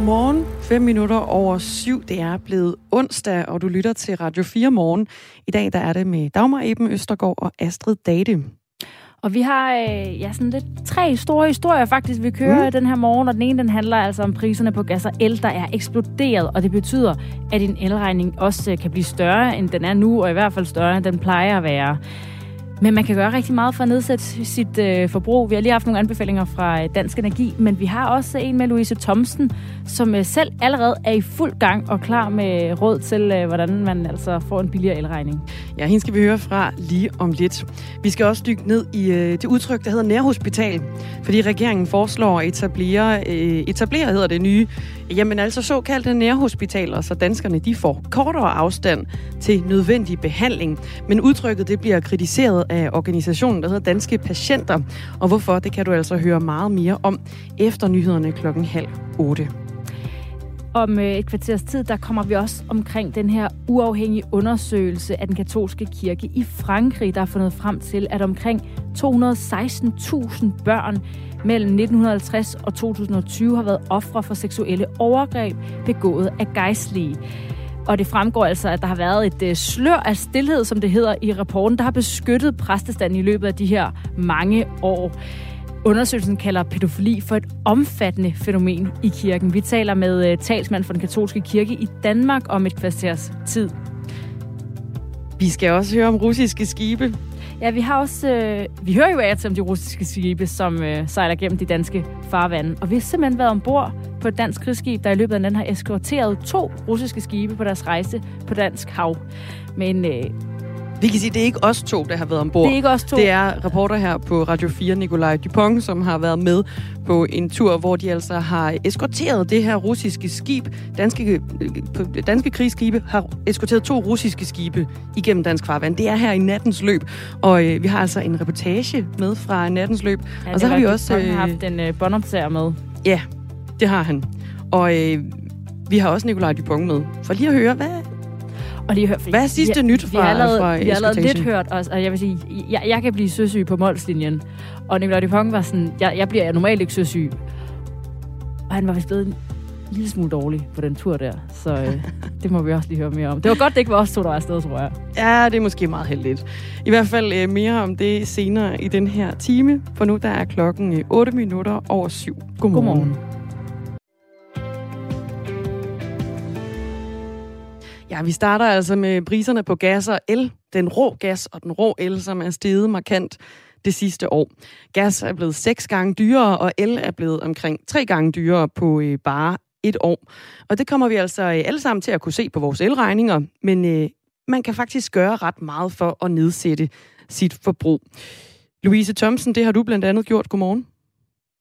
Godmorgen. 5 minutter over syv. Det er blevet onsdag, og du lytter til Radio 4 morgen. I dag der er det med Dagmar Eben Østergaard og Astrid Date. Og vi har øh, ja, sådan lidt tre store historier faktisk, vi kører mm. den her morgen, og den ene den handler altså om priserne på gas og el, der er eksploderet, og det betyder, at din elregning også øh, kan blive større, end den er nu, og i hvert fald større, end den plejer at være. Men man kan gøre rigtig meget for at nedsætte sit øh, forbrug. Vi har lige haft nogle anbefalinger fra øh, Dansk Energi, men vi har også en med Louise Thomsen, som øh, selv allerede er i fuld gang og klar med øh, råd til, øh, hvordan man altså får en billigere elregning. Ja, hende skal vi høre fra lige om lidt. Vi skal også dykke ned i øh, det udtryk, der hedder nærhospital, fordi regeringen foreslår at etablere, øh, etablere hedder det nye, jamen altså såkaldte nærhospitaler, så danskerne de får kortere afstand til nødvendig behandling. Men udtrykket det bliver kritiseret af organisationen, der hedder Danske Patienter. Og hvorfor, det kan du altså høre meget mere om efter nyhederne klokken halv otte. Om øh, et kvarters tid, der kommer vi også omkring den her uafhængige undersøgelse af den katolske kirke i Frankrig, der har fundet frem til, at omkring 216.000 børn mellem 1950 og 2020 har været ofre for seksuelle overgreb begået af gejstlige. Og det fremgår altså, at der har været et øh, slør af stillhed, som det hedder i rapporten, der har beskyttet præstestanden i løbet af de her mange år. Undersøgelsen kalder pædofili for et omfattende fænomen i kirken. Vi taler med uh, talsmand for den katolske kirke i Danmark om et kvarters tid. Vi skal også høre om russiske skibe. Ja, vi har også... Øh, vi hører jo af til om de russiske skibe, som øh, sejler gennem de danske farvande. Og vi har simpelthen været ombord på et dansk krigsskib, der i løbet af den har eskorteret to russiske skibe på deres rejse på dansk hav. Men øh, vi kan sige, at det er ikke os to, der har været ombord. Det er ikke os to. Det er reporter her på Radio 4, Nikolaj Dupont, som har været med på en tur, hvor de altså har eskorteret det her russiske skib. Danske, danske krigsskibe har eskorteret to russiske skibe igennem dansk farvand. Det er her i nattens løb, og øh, vi har altså en reportage med fra nattens løb. Ja, og så har vi også øh, haft en øh, båndoptager med. Ja, det har han. Og øh, vi har også Nikolaj Dupont med. For lige at høre, hvad, og lige hør, Hvad er sidste vi, nyt fra Vi har lavet, fra vi har lavet lidt hørt også, og jeg vil sige, jeg, jeg kan blive søsyg på målslinjen. Og Nicolai Dupont var sådan, jeg, jeg bliver normalt ikke søsyg. Og han var vist blevet en lille smule dårlig på den tur der. Så øh, det må vi også lige høre mere om. Det var godt, det ikke var os to, der var afsted, tror jeg. Ja, det er måske meget heldigt. I hvert fald øh, mere om det senere i den her time. For nu der er klokken 8 øh, minutter over syv. Godmorgen. Godmorgen. Ja, vi starter altså med priserne på gas og el. Den rå gas og den rå el, som er steget markant det sidste år. Gas er blevet seks gange dyrere, og el er blevet omkring tre gange dyrere på øh, bare et år. Og det kommer vi altså øh, alle sammen til at kunne se på vores elregninger, men øh, man kan faktisk gøre ret meget for at nedsætte sit forbrug. Louise Thomsen, det har du blandt andet gjort. Godmorgen.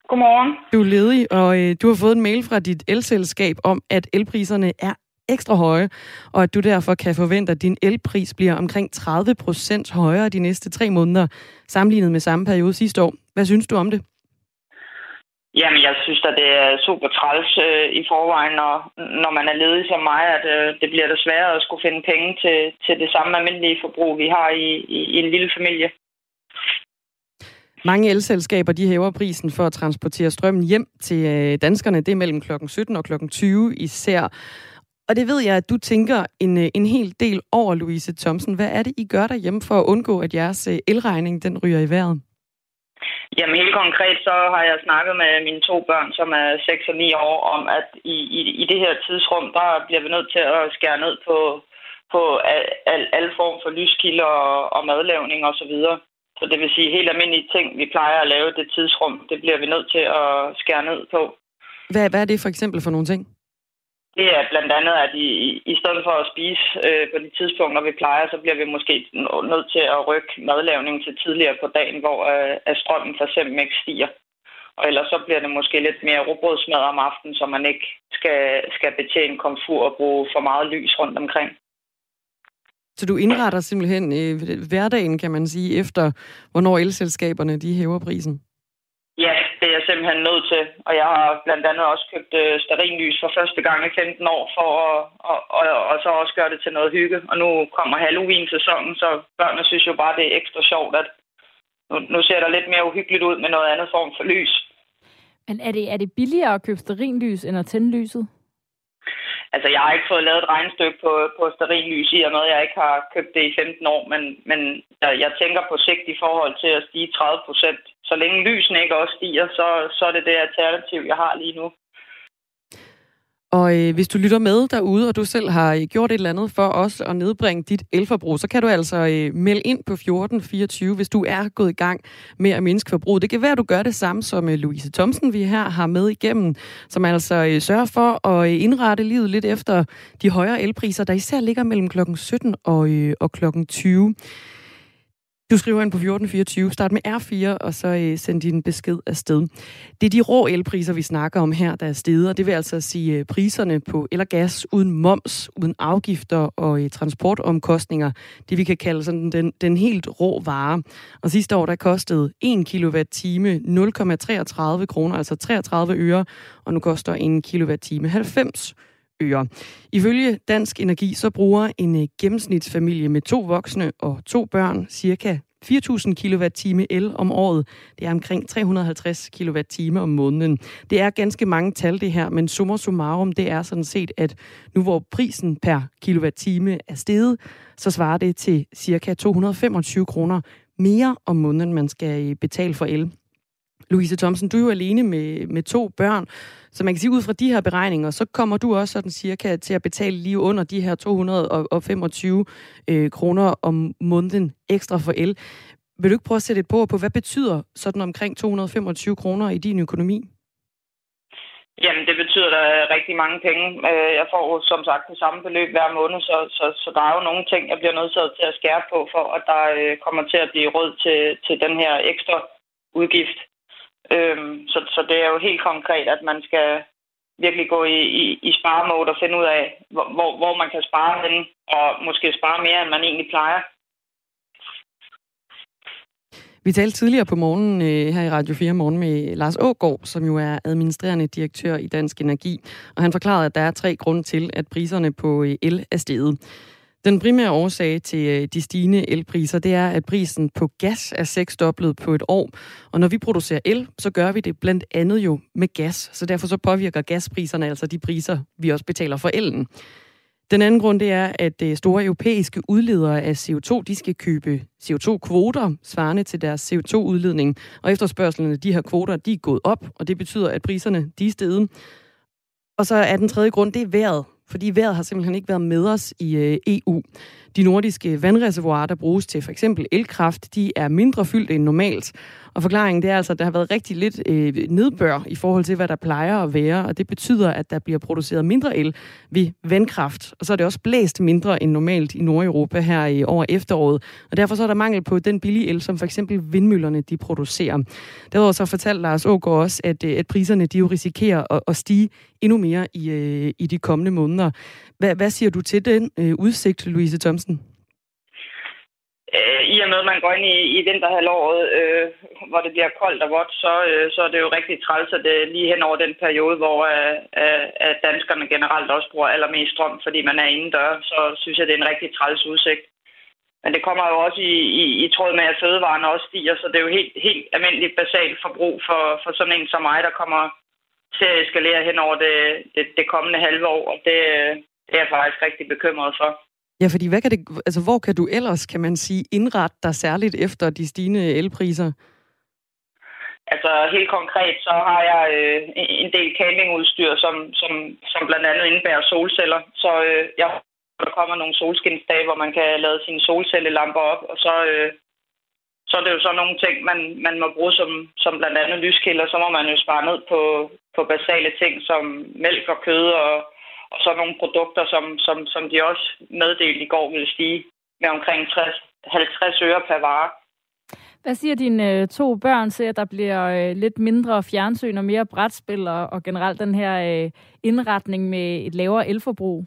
Godmorgen. Du er ledig, og øh, du har fået en mail fra dit elselskab om, at elpriserne er ekstra høje, og at du derfor kan forvente, at din elpris bliver omkring 30 procent højere de næste tre måneder, sammenlignet med samme periode sidste år. Hvad synes du om det? Jamen, jeg synes at det er super træls øh, i forvejen, når, når man er ledig som mig, at øh, det bliver det sværere at skulle finde penge til, til det samme almindelige forbrug, vi har i, i, i en lille familie. Mange elselskaber de hæver prisen for at transportere strømmen hjem til øh, danskerne. Det er mellem klokken 17 og klokken 20 især. Og det ved jeg, at du tænker en, øh, en hel del over, Louise Thomsen. Hvad er det, I gør derhjemme for at undgå, at jeres øh, elregning den ryger i vejret? Jamen helt konkret, så har jeg snakket med mine to børn, som er 6 og 9 år, om at i, i, i det her tidsrum, der bliver vi nødt til at skære ned på, på al, al, al form for lyskilder og, og madlavning osv. Så, videre. så det vil sige, helt almindelige ting, vi plejer at lave det tidsrum, det bliver vi nødt til at skære ned på. Hvad, hvad er det for eksempel for nogle ting? Det er blandt andet, at i, i stedet for at spise øh, på de tidspunkter, vi plejer, så bliver vi måske nødt til at rykke madlavningen til tidligere på dagen, hvor øh, at strømmen for eksempel ikke stiger. Og ellers så bliver det måske lidt mere robrødsmad om aftenen, så man ikke skal, skal betjene komfur og bruge for meget lys rundt omkring. Så du indretter simpelthen øh, hverdagen, kan man sige, efter hvornår elselskaberne de hæver prisen? Ja, det er jeg simpelthen nødt til. Og jeg har blandt andet også købt øh, sterinlys for første gang i 15 år, for at, og, og, og så også gøre det til noget hygge. Og nu kommer Halloween-sæsonen, så børnene synes jo bare, det er ekstra sjovt, at nu, nu ser der lidt mere uhyggeligt ud med noget andet form for lys. Men er det, er det billigere at købe sterinlys end at tænde lyset? Altså, jeg har ikke fået lavet et regnestykke på, på sterinlys i og med, at jeg ikke har købt det i 15 år, men, men jeg, jeg tænker på sigt i forhold til at stige 30 procent. Så længe lysene ikke også stiger, så, så er det det alternativ, jeg har lige nu. Og øh, hvis du lytter med derude, og du selv har øh, gjort et eller andet for os at nedbringe dit elforbrug, så kan du altså øh, melde ind på 1424, hvis du er gået i gang med at mindske forbruget. Det kan være, at du gør det samme som øh, Louise Thomsen, vi her har med igennem, som altså øh, sørger for at øh, indrette livet lidt efter de højere elpriser, der især ligger mellem klokken 17 og, øh, og klokken 20. Du skriver ind på 1424, start med R4, og så øh, send din besked afsted. Det er de rå elpriser, vi snakker om her, der er stedet, og det vil altså sige øh, priserne på el og gas uden moms, uden afgifter og øh, transportomkostninger. Det vi kan kalde sådan den, den helt rå vare. Og sidste år, der kostede 1 kWh 0,33 kroner, altså 33 øre, og nu koster 1 kWh 90 øer. Ifølge Dansk Energi så bruger en øh, gennemsnitsfamilie med to voksne og to børn cirka 4.000 kWh el om året. Det er omkring 350 kWh om måneden. Det er ganske mange tal det her, men summa summarum, det er sådan set, at nu hvor prisen per kWh er steget, så svarer det til cirka 225 kroner mere om måneden, man skal øh, betale for el. Louise Thomsen, du er jo alene med, med to børn, så man kan sige, ud fra de her beregninger, så kommer du også sådan cirka til at betale lige under de her 225 øh, kroner om måneden ekstra for el. Vil du ikke prøve at sætte et på på, hvad betyder sådan omkring 225 kroner i din økonomi? Jamen, det betyder da rigtig mange penge. Øh, jeg får som sagt det samme beløb hver måned, så, så, så der er jo nogle ting, jeg bliver nødt til at skære på, for at der øh, kommer til at blive råd til, til den her ekstra udgift. Øhm, så, så det er jo helt konkret, at man skal virkelig gå i, i, i sparemode og finde ud af, hvor, hvor man kan spare hen, og måske spare mere, end man egentlig plejer. Vi talte tidligere på morgen øh, her i Radio 4 Morgen med Lars Ågård, som jo er administrerende direktør i Dansk Energi. Og han forklarede, at der er tre grunde til, at priserne på øh, el er steget. Den primære årsag til øh, de stigende elpriser, det er, at prisen på gas er seksdoblet på et år. Og når vi producerer el, så gør vi det blandt andet jo med gas. Så derfor så påvirker gaspriserne altså de priser, vi også betaler for elen. Den anden grund, det er, at øh, store europæiske udledere af CO2, de skal købe CO2-kvoter, svarende til deres CO2-udledning. Og efterspørgselen af de her kvoter, de er gået op, og det betyder, at priserne, de er steget. Og så er den tredje grund, det er vejret fordi vejret har simpelthen ikke været med os i øh, EU. De nordiske vandreservoirer, der bruges til for eksempel elkraft, de er mindre fyldt end normalt. Og forklaringen det er altså, at der har været rigtig lidt øh, nedbør i forhold til, hvad der plejer at være, og det betyder, at der bliver produceret mindre el ved vandkraft. Og så er det også blæst mindre end normalt i Nordeuropa her i over efteråret. Og derfor så er der mangel på den billige el, som for eksempel vindmøllerne de producerer. Derudover så fortalte Lars Ågaard også, at, øh, at priserne de jo risikerer at, at stige endnu mere i, øh, i de kommende måneder. Hvad, hvad siger du til den øh, udsigt, Louise Thomsen? I og med, at man går ind i, i vinterhalvåret, øh, hvor det bliver koldt og vådt, så, øh, så er det jo rigtig træls, at det er lige hen over den periode, hvor øh, øh, danskerne generelt også bruger allermest strøm, fordi man er indendør, så synes jeg, det er en rigtig træls udsigt. Men det kommer jo også i, i, i tråd med, at fødevarene også stiger, så det er jo helt, helt almindeligt basalt forbrug for, for sådan en som mig, der kommer til at eskalere hen over det, det, det kommende halve år, og det, øh, det er jeg faktisk rigtig bekymret for. Ja, fordi hvad kan det, altså, hvor kan du ellers, kan man sige, indrette dig særligt efter de stigende elpriser? Altså helt konkret, så har jeg øh, en del campingudstyr, som, som, som blandt andet indebærer solceller. Så øh, jeg der kommer nogle solskinsdage, hvor man kan lade sine solcellelamper op, og så, øh, så er det jo så nogle ting, man, man må bruge som, som blandt andet lyskilder. Så må man jo spare ned på, på basale ting som mælk og kød og, og så nogle produkter, som, som, som de også meddelte i går ville stige med omkring 60, 50 øre per vare. Hvad siger dine øh, to børn til, at der bliver øh, lidt mindre fjernsyn og mere brætspil og, og generelt den her øh, indretning med et lavere elforbrug?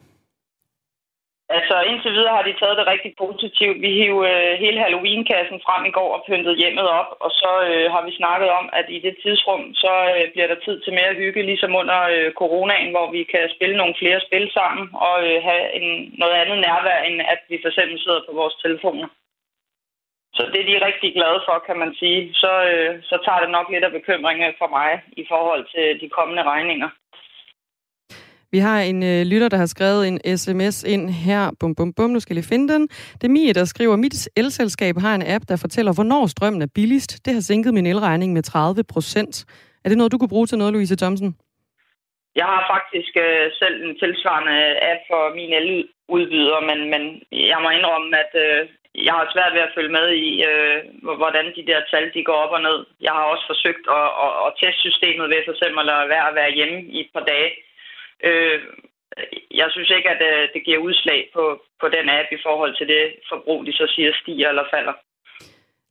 Altså indtil videre har de taget det rigtig positivt. Vi hiv øh, hele Halloween-kassen frem i går og pyntet hjemmet op, og så øh, har vi snakket om, at i det tidsrum, så øh, bliver der tid til mere hygge, ligesom under øh, coronaen, hvor vi kan spille nogle flere spil sammen og øh, have en, noget andet nærvær, end at vi for eksempel sidder på vores telefoner. så det er de rigtig glade for, kan man sige. Så, øh, så tager det nok lidt af bekymringen for mig i forhold til de kommende regninger. Vi har en øh, lytter, der har skrevet en sms ind her. Bum, bum, bum. Nu skal jeg finde den. Det er Mie, der skriver, mit elselskab har en app, der fortæller, hvornår strømmen er billigst. Det har sænket min elregning med 30 procent. Er det noget, du kunne bruge til noget, Louise Thomsen? Jeg har faktisk øh, selv en tilsvarende app for min eludbyder, men, men jeg må indrømme, at øh, jeg har svært ved at følge med i, øh, hvordan de der tal de går op og ned. Jeg har også forsøgt at, at, at teste systemet ved for eksempel at være at være hjemme i et par dage. Øh, jeg synes ikke, at øh, det giver udslag på, på den app i forhold til det forbrug, de så siger stiger eller falder.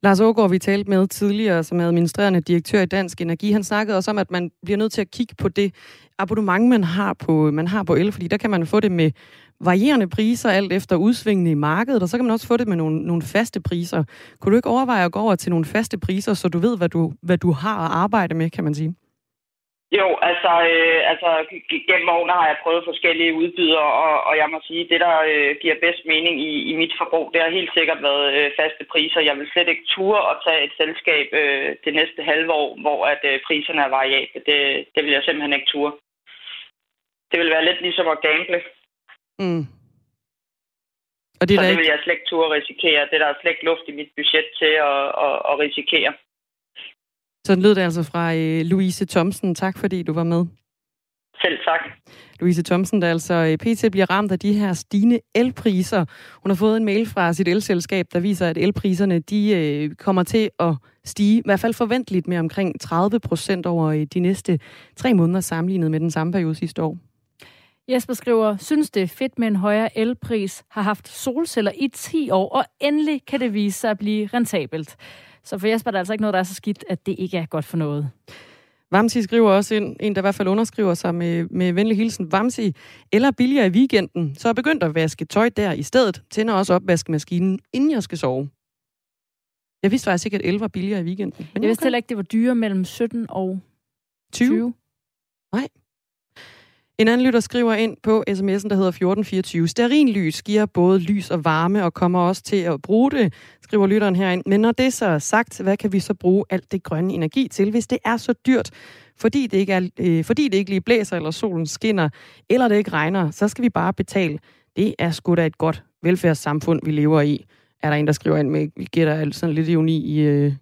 Lars Ågaard, vi talte med tidligere, som er administrerende direktør i Dansk Energi, han snakkede også om, at man bliver nødt til at kigge på det abonnement, man har på, man har på el, fordi der kan man få det med varierende priser alt efter udsvingene i markedet, og så kan man også få det med nogle, nogle faste priser. Kunne du ikke overveje at gå over til nogle faste priser, så du ved, hvad du, hvad du har at arbejde med, kan man sige? Jo, altså, øh, altså gennem årene har jeg prøvet forskellige udbydere, og, og jeg må sige, det der øh, giver bedst mening i, i mit forbrug, det har helt sikkert været øh, faste priser. Jeg vil slet ikke ture at tage et selskab øh, det næste halve år, hvor at øh, priserne er variable. Det, det vil jeg simpelthen ikke ture. Det vil være lidt ligesom at gamble. Mm. Og det, Så det vil jeg slet ikke ture risikere. Det der er slet ikke luft i mit budget til at, at, at risikere. Sådan lød det altså fra øh, Louise Thomsen. Tak fordi du var med. Selv tak. Louise Thomsen, der altså øh, pt. bliver ramt af de her stigende elpriser. Hun har fået en mail fra sit elselskab, der viser, at elpriserne de øh, kommer til at stige, i hvert fald forventeligt med omkring 30 procent over øh, de næste tre måneder sammenlignet med den samme periode sidste år. Jesper skriver, synes det er fedt med en højere elpris, har haft solceller i 10 år, og endelig kan det vise sig at blive rentabelt. Så for Jesper er der altså ikke noget, der er så skidt, at det ikke er godt for noget. Vamsi skriver også ind, en der i hvert fald underskriver sig med, med venlig hilsen. Vamsi, eller billigere i weekenden, så er begyndt at vaske tøj der i stedet. Tænder også opvaskemaskinen, inden jeg skal sove. Jeg vidste faktisk ikke, at el var billigere i weekenden. Men jeg vidste heller ikke, det var dyre mellem 17 og 20. 20. Nej. En anden lytter skriver ind på sms'en, der hedder 1424. Sterinlys giver både lys og varme og kommer også til at bruge det, skriver lytteren herind. Men når det så er sagt, hvad kan vi så bruge alt det grønne energi til, hvis det er så dyrt? Fordi det ikke, er, øh, fordi det ikke lige blæser, eller solen skinner, eller det ikke regner, så skal vi bare betale. Det er sgu da et godt velfærdssamfund, vi lever i. Er der en, der skriver ind med, vi gætter sådan lidt ironi i, øh,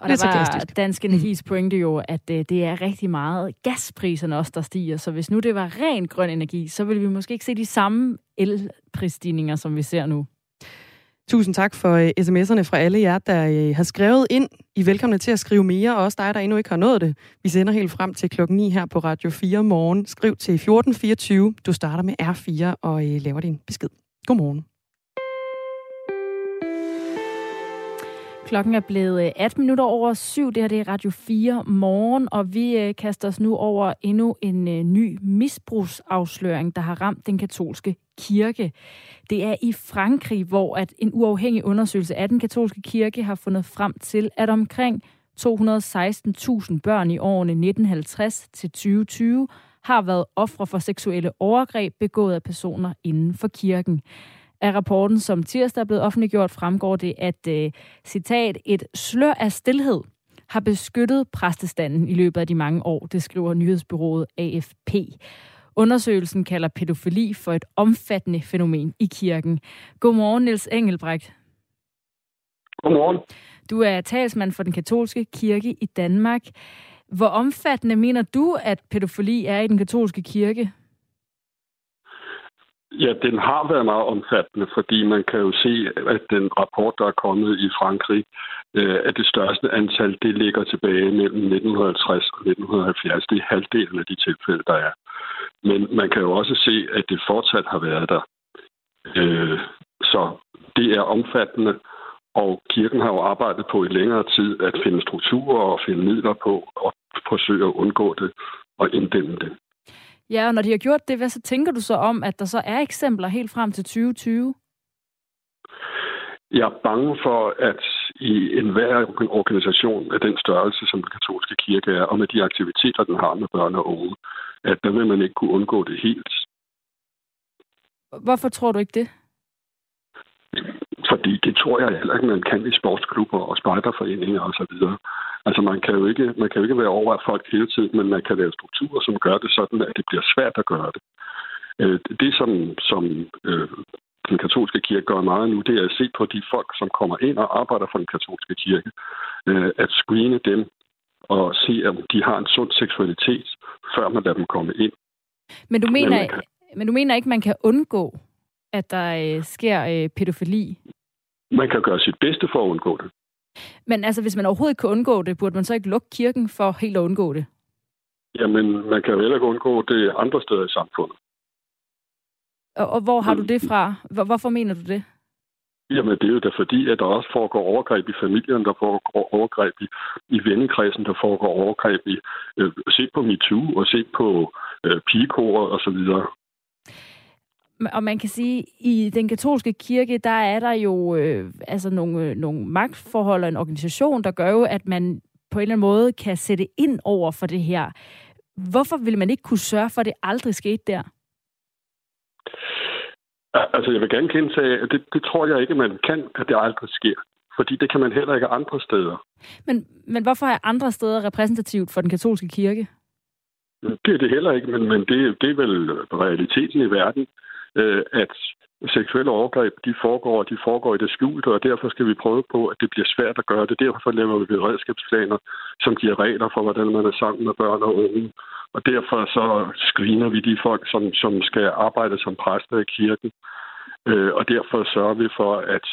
og der var Dansk Energis pointe jo, at øh, det er rigtig meget gaspriserne også, der stiger. Så hvis nu det var ren grøn energi, så ville vi måske ikke se de samme elprisstigninger, som vi ser nu. Tusind tak for uh, sms'erne fra alle jer, der uh, har skrevet ind. I er velkomne til at skrive mere, og også dig, der endnu ikke har nået det. Vi sender helt frem til klokken 9 her på Radio 4 morgen. Skriv til 1424. Du starter med R4 og uh, laver din besked. Godmorgen. Klokken er blevet øh, 18 minutter over syv. Det her det er Radio 4 morgen, og vi øh, kaster os nu over endnu en øh, ny misbrugsafsløring, der har ramt den katolske kirke. Det er i Frankrig, hvor at en uafhængig undersøgelse af den katolske kirke har fundet frem til, at omkring 216.000 børn i årene 1950 til 2020 har været ofre for seksuelle overgreb begået af personer inden for kirken. Af rapporten, som tirsdag er blevet offentliggjort, fremgår det, at, uh, citat, et slør af stillhed har beskyttet præstestanden i løbet af de mange år, det skriver nyhedsbyrået AFP. Undersøgelsen kalder pædofili for et omfattende fænomen i kirken. Godmorgen, Niels Engelbrecht. Godmorgen. Du er talsmand for den katolske kirke i Danmark. Hvor omfattende mener du, at pædofili er i den katolske kirke? Ja, den har været meget omfattende, fordi man kan jo se, at den rapport, der er kommet i Frankrig, øh, at det største antal, det ligger tilbage mellem 1950 og 1970. Det er halvdelen af de tilfælde, der er. Men man kan jo også se, at det fortsat har været der. Øh, så det er omfattende, og kirken har jo arbejdet på i længere tid at finde strukturer og finde midler på og forsøge at undgå det og inddæmme det. Ja, og når de har gjort det, hvad så tænker du så om, at der så er eksempler helt frem til 2020? Jeg er bange for, at i enhver organisation af den størrelse, som den katolske kirke er, og med de aktiviteter, den har med børn og unge, at der vil man ikke kunne undgå det helt. Hvorfor tror du ikke det? For Fordi det tror jeg heller ikke, man kan i sportsklubber og spejderforeninger osv. Altså man kan, jo ikke, man kan jo ikke være over at folk hele tiden, men man kan lave strukturer, som gør det sådan, at det bliver svært at gøre det. Øh, det, som, som øh, den katolske kirke gør meget nu, det er at se på de folk, som kommer ind og arbejder for den katolske kirke. Øh, at screene dem og se, om de har en sund seksualitet, før man lader dem komme ind. Men du mener, men, kan... men du mener ikke, man kan undgå, at der øh, sker øh, pædofili? Man kan gøre sit bedste for at undgå det. Men altså, hvis man overhovedet ikke kan undgå det, burde man så ikke lukke kirken for helt at undgå det? Jamen, man kan jo heller ikke undgå det andre steder i samfundet. Og, og hvor har du det fra? Hvor, hvorfor mener du det? Jamen, det er jo da fordi, at der også foregår overgreb i familien, der foregår overgreb i, i vennekredsen, der foregår overgreb i... Øh, se på MeToo og se på øh, så videre. Og man kan sige, at i den katolske kirke, der er der jo øh, altså nogle, øh, nogle magtforhold og en organisation, der gør jo, at man på en eller anden måde kan sætte ind over for det her. Hvorfor vil man ikke kunne sørge for, at det aldrig skete der? Altså, jeg vil gerne gentage, at det, det tror jeg ikke, man kan, at det aldrig sker. Fordi det kan man heller ikke andre steder. Men, men hvorfor er andre steder repræsentativt for den katolske kirke? Det er det heller ikke, men, men det, det er vel realiteten i verden, øh, at seksuelle overgreb, de foregår, de foregår i det skjulte, og derfor skal vi prøve på, at det bliver svært at gøre det. Derfor laver vi beredskabsplaner, som giver regler for, hvordan man er sammen med børn og unge. Og derfor så screener vi de folk, som, som skal arbejde som præster i kirken. Øh, og derfor sørger vi for, at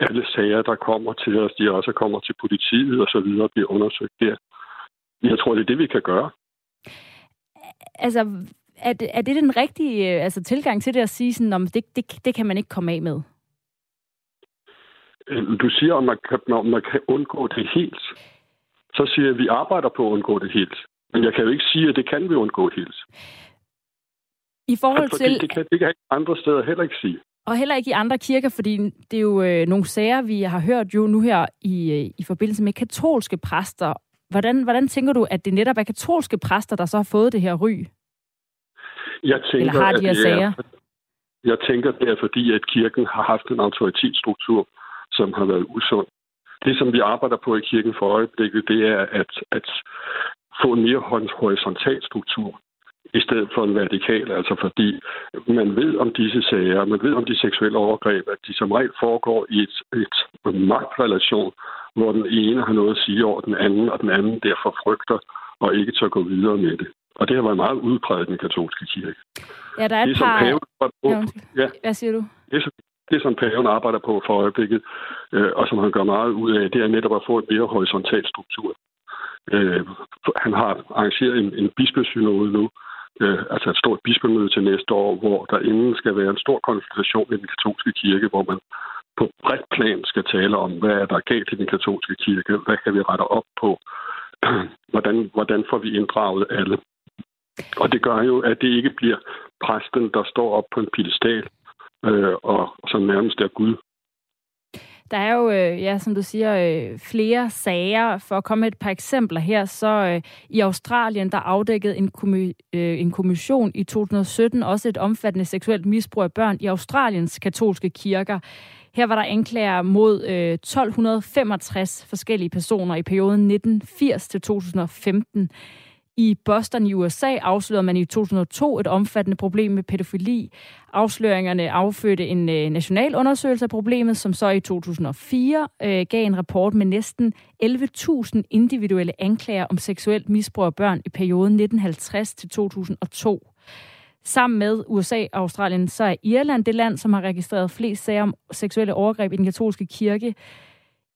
alle sager, der kommer til os, de også kommer til politiet og så videre, bliver undersøgt der. Jeg tror, det er det, vi kan gøre. Altså, er det, er det den rigtige øh, altså, tilgang til det at sige, sådan, om det, det, det kan man ikke komme af med? Øh, du siger, om man kan, om man kan undgå det helt. Så siger jeg, at vi arbejder på at undgå det helt. Men jeg kan jo ikke sige, at det kan vi undgå helt. I forhold til... Det kan, det kan andre steder heller ikke sige. Og heller ikke i andre kirker, fordi det er jo øh, nogle sager, vi har hørt jo nu her i, øh, i forbindelse med katolske præster. Hvordan, hvordan tænker du, at det netop er katolske præster, der så har fået det her ry? Jeg tænker, Eller har de her sager? Er, jeg tænker, det er fordi, at kirken har haft en autoritetsstruktur, som har været usund. Det, som vi arbejder på i kirken for øjeblikket, det er at, at få en mere horisontal struktur i stedet for en vertikal, altså fordi man ved om disse sager, man ved om de seksuelle overgreb, at de som regel foregår i et, et magtrelation, hvor den ene har noget at sige over den anden, og den anden derfor frygter og ikke tør gå videre med det. Og det har været meget udpræget i den katolske kirke. Ja, der er et det, par... Paven, på, ja. Hvad siger du? Det, det, som paven arbejder på for øjeblikket, øh, og som han gør meget ud af, det er netop at få en mere horisontal struktur. Øh, han har arrangeret en, en bispesynode nu, øh, altså et stort bispemøde til næste år, hvor der inden skal være en stor konsultation i den katolske kirke, hvor man på bredt plan skal tale om, hvad er der galt i den katolske kirke, hvad kan vi rette op på, hvordan, hvordan får vi inddraget alle. Og det gør jo, at det ikke bliver præsten, der står op på en pedestal øh, og som nærmest er Gud. Der er jo, øh, ja, som du siger, øh, flere sager. For at komme med et par eksempler her, så øh, i Australien, der afdækkede en, kommi- øh, en kommission i 2017 også et omfattende seksuelt misbrug af børn i Australiens katolske kirker. Her var der anklager mod øh, 1265 forskellige personer i perioden 1980 til 2015. I Boston i USA afslørede man i 2002 et omfattende problem med pædofili. Afsløringerne affødte en øh, national undersøgelse af problemet, som så i 2004 øh, gav en rapport med næsten 11.000 individuelle anklager om seksuelt misbrug af børn i perioden 1950 til 2002. Sammen med USA og Australien, så er Irland det land, som har registreret flest sager om seksuelle overgreb i den katolske kirke.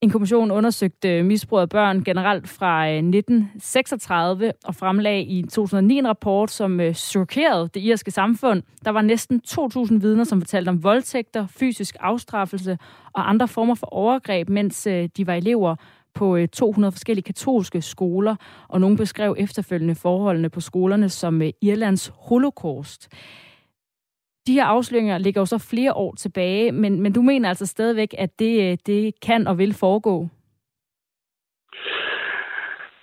En kommission undersøgte øh, misbrug af børn generelt fra øh, 1936 og fremlagde i 2009 en rapport, som øh, chokerede det irske samfund. Der var næsten 2.000 vidner, som fortalte om voldtægter, fysisk afstraffelse og andre former for overgreb, mens de var elever på 200 forskellige katolske skoler, og nogle beskrev efterfølgende forholdene på skolerne som Irlands holocaust. De her afsløringer ligger jo så flere år tilbage, men, men du mener altså stadigvæk, at det, øh, det kan og vil foregå?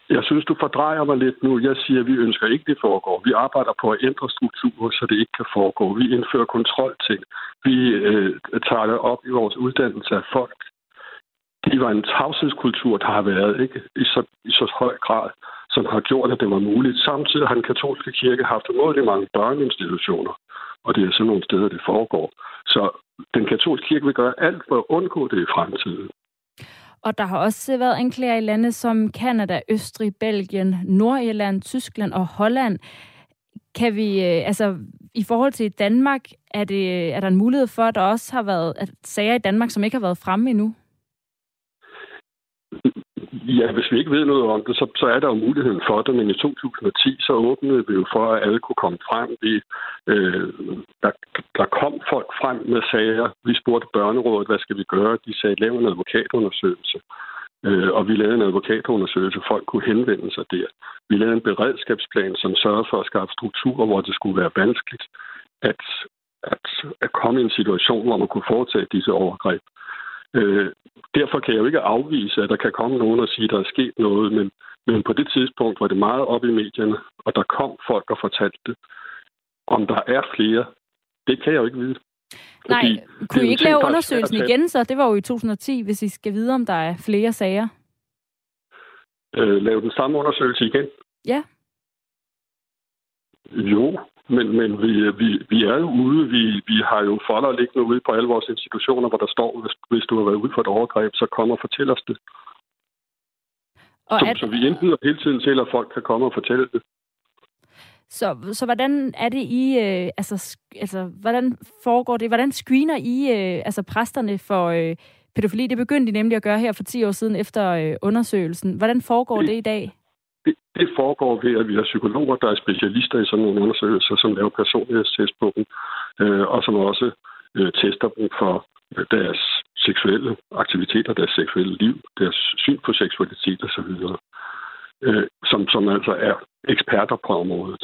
Jeg synes, du fordrejer mig lidt nu. Jeg siger, at vi ønsker ikke, det foregår. Vi arbejder på at ændre strukturer, så det ikke kan foregå. Vi indfører kontrolting. Vi øh, tager det op i vores uddannelse af folk. Det var en tavshedskultur, der har været ikke? I, så, i så høj grad, som har gjort, at det var muligt. Samtidig har den katolske kirke haft umådelig mange børneinstitutioner, og det er sådan nogle steder, det foregår. Så den katolske kirke vil gøre alt for at undgå det i fremtiden. Og der har også været anklager i lande som Kanada, Østrig, Belgien, Nordirland, Tyskland og Holland. Kan vi, øh, altså i forhold til Danmark, er, det, er der en mulighed for, at der også har været at sager i Danmark, som ikke har været fremme endnu? Ja, hvis vi ikke ved noget om det, så, så er der jo muligheden for det, men i 2010 så åbnede vi jo for, at alle kunne komme frem. Vi, øh, der, der kom folk frem med sager. Vi spurgte børnerådet, hvad skal vi gøre? De sagde, lav en advokatundersøgelse. Øh, og vi lavede en advokatundersøgelse, folk kunne henvende sig der. Vi lavede en beredskabsplan, som sørgede for at skabe strukturer, hvor det skulle være vanskeligt at, at, at komme i en situation, hvor man kunne foretage disse overgreb. Øh, derfor kan jeg jo ikke afvise, at der kan komme nogen og sige, at der er sket noget, men, men på det tidspunkt var det meget op i medierne, og der kom folk og fortalte det. Om der er flere, det kan jeg jo ikke vide. Nej, kunne I ikke lave undersøgelsen igen så? Det var jo i 2010, hvis I skal vide, om der er flere sager. Øh, lave den samme undersøgelse igen? Ja. Jo, men, men vi, vi, vi er jo ude. Vi, vi har jo folder liggende ude på alle vores institutioner, hvor der står, hvis, hvis du har været ude for et overgreb, så kom og fortæl os det. Og så, at... så vi indbyder hele tiden til, at folk kan komme og fortælle det. Så, så hvordan er det I, øh, altså, altså, hvordan foregår det? Hvordan screener I, øh, altså præsterne for øh, pædofili? Det begyndte de nemlig at gøre her for 10 år siden efter øh, undersøgelsen. Hvordan foregår det, det i dag? Det, det foregår ved, at vi har psykologer, der er specialister i sådan nogle undersøgelser, som laver personlighedstest på dem, øh, og som også øh, tester dem for deres seksuelle aktiviteter, deres seksuelle liv, deres syn på seksualitet osv., øh, som, som altså er eksperter på området.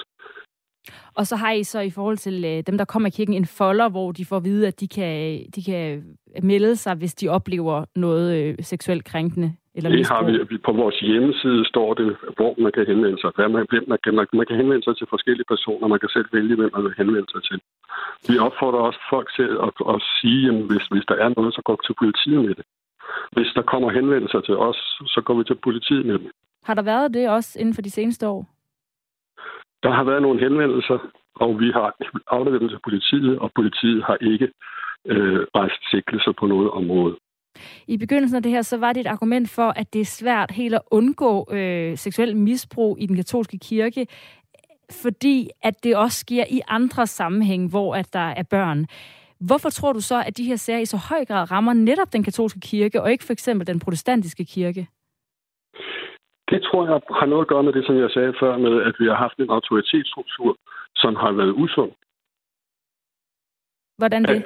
Og så har I så i forhold til øh, dem, der kommer i kirken, en folder, hvor de får at vide, at de kan, de kan melde sig, hvis de oplever noget øh, seksuelt krænkende eller Det har vi. På vores hjemmeside står det, hvor man kan henvende sig. Hvad man, man, kan, man, man kan henvende sig til forskellige personer. Man kan selv vælge, hvem man vil henvende sig til. Vi opfordrer også folk til at, at sige, at hvis, hvis der er noget, så går vi til politiet med det. Hvis der kommer henvendelser til os, så går vi til politiet med dem. Har der været det også inden for de seneste år? Der har været nogle henvendelser, og vi har afleveret dem til politiet, og politiet har ikke øh, rejst sigtelser på noget område. I begyndelsen af det her, så var det et argument for, at det er svært helt at undgå øh, seksuel misbrug i den katolske kirke, fordi at det også sker i andre sammenhæng, hvor at der er børn. Hvorfor tror du så, at de her sager i så høj grad rammer netop den katolske kirke, og ikke for eksempel den protestantiske kirke? Det tror jeg har noget at gøre med det, som jeg sagde før, med at vi har haft en autoritetsstruktur, som har været usund. Hvordan det? At,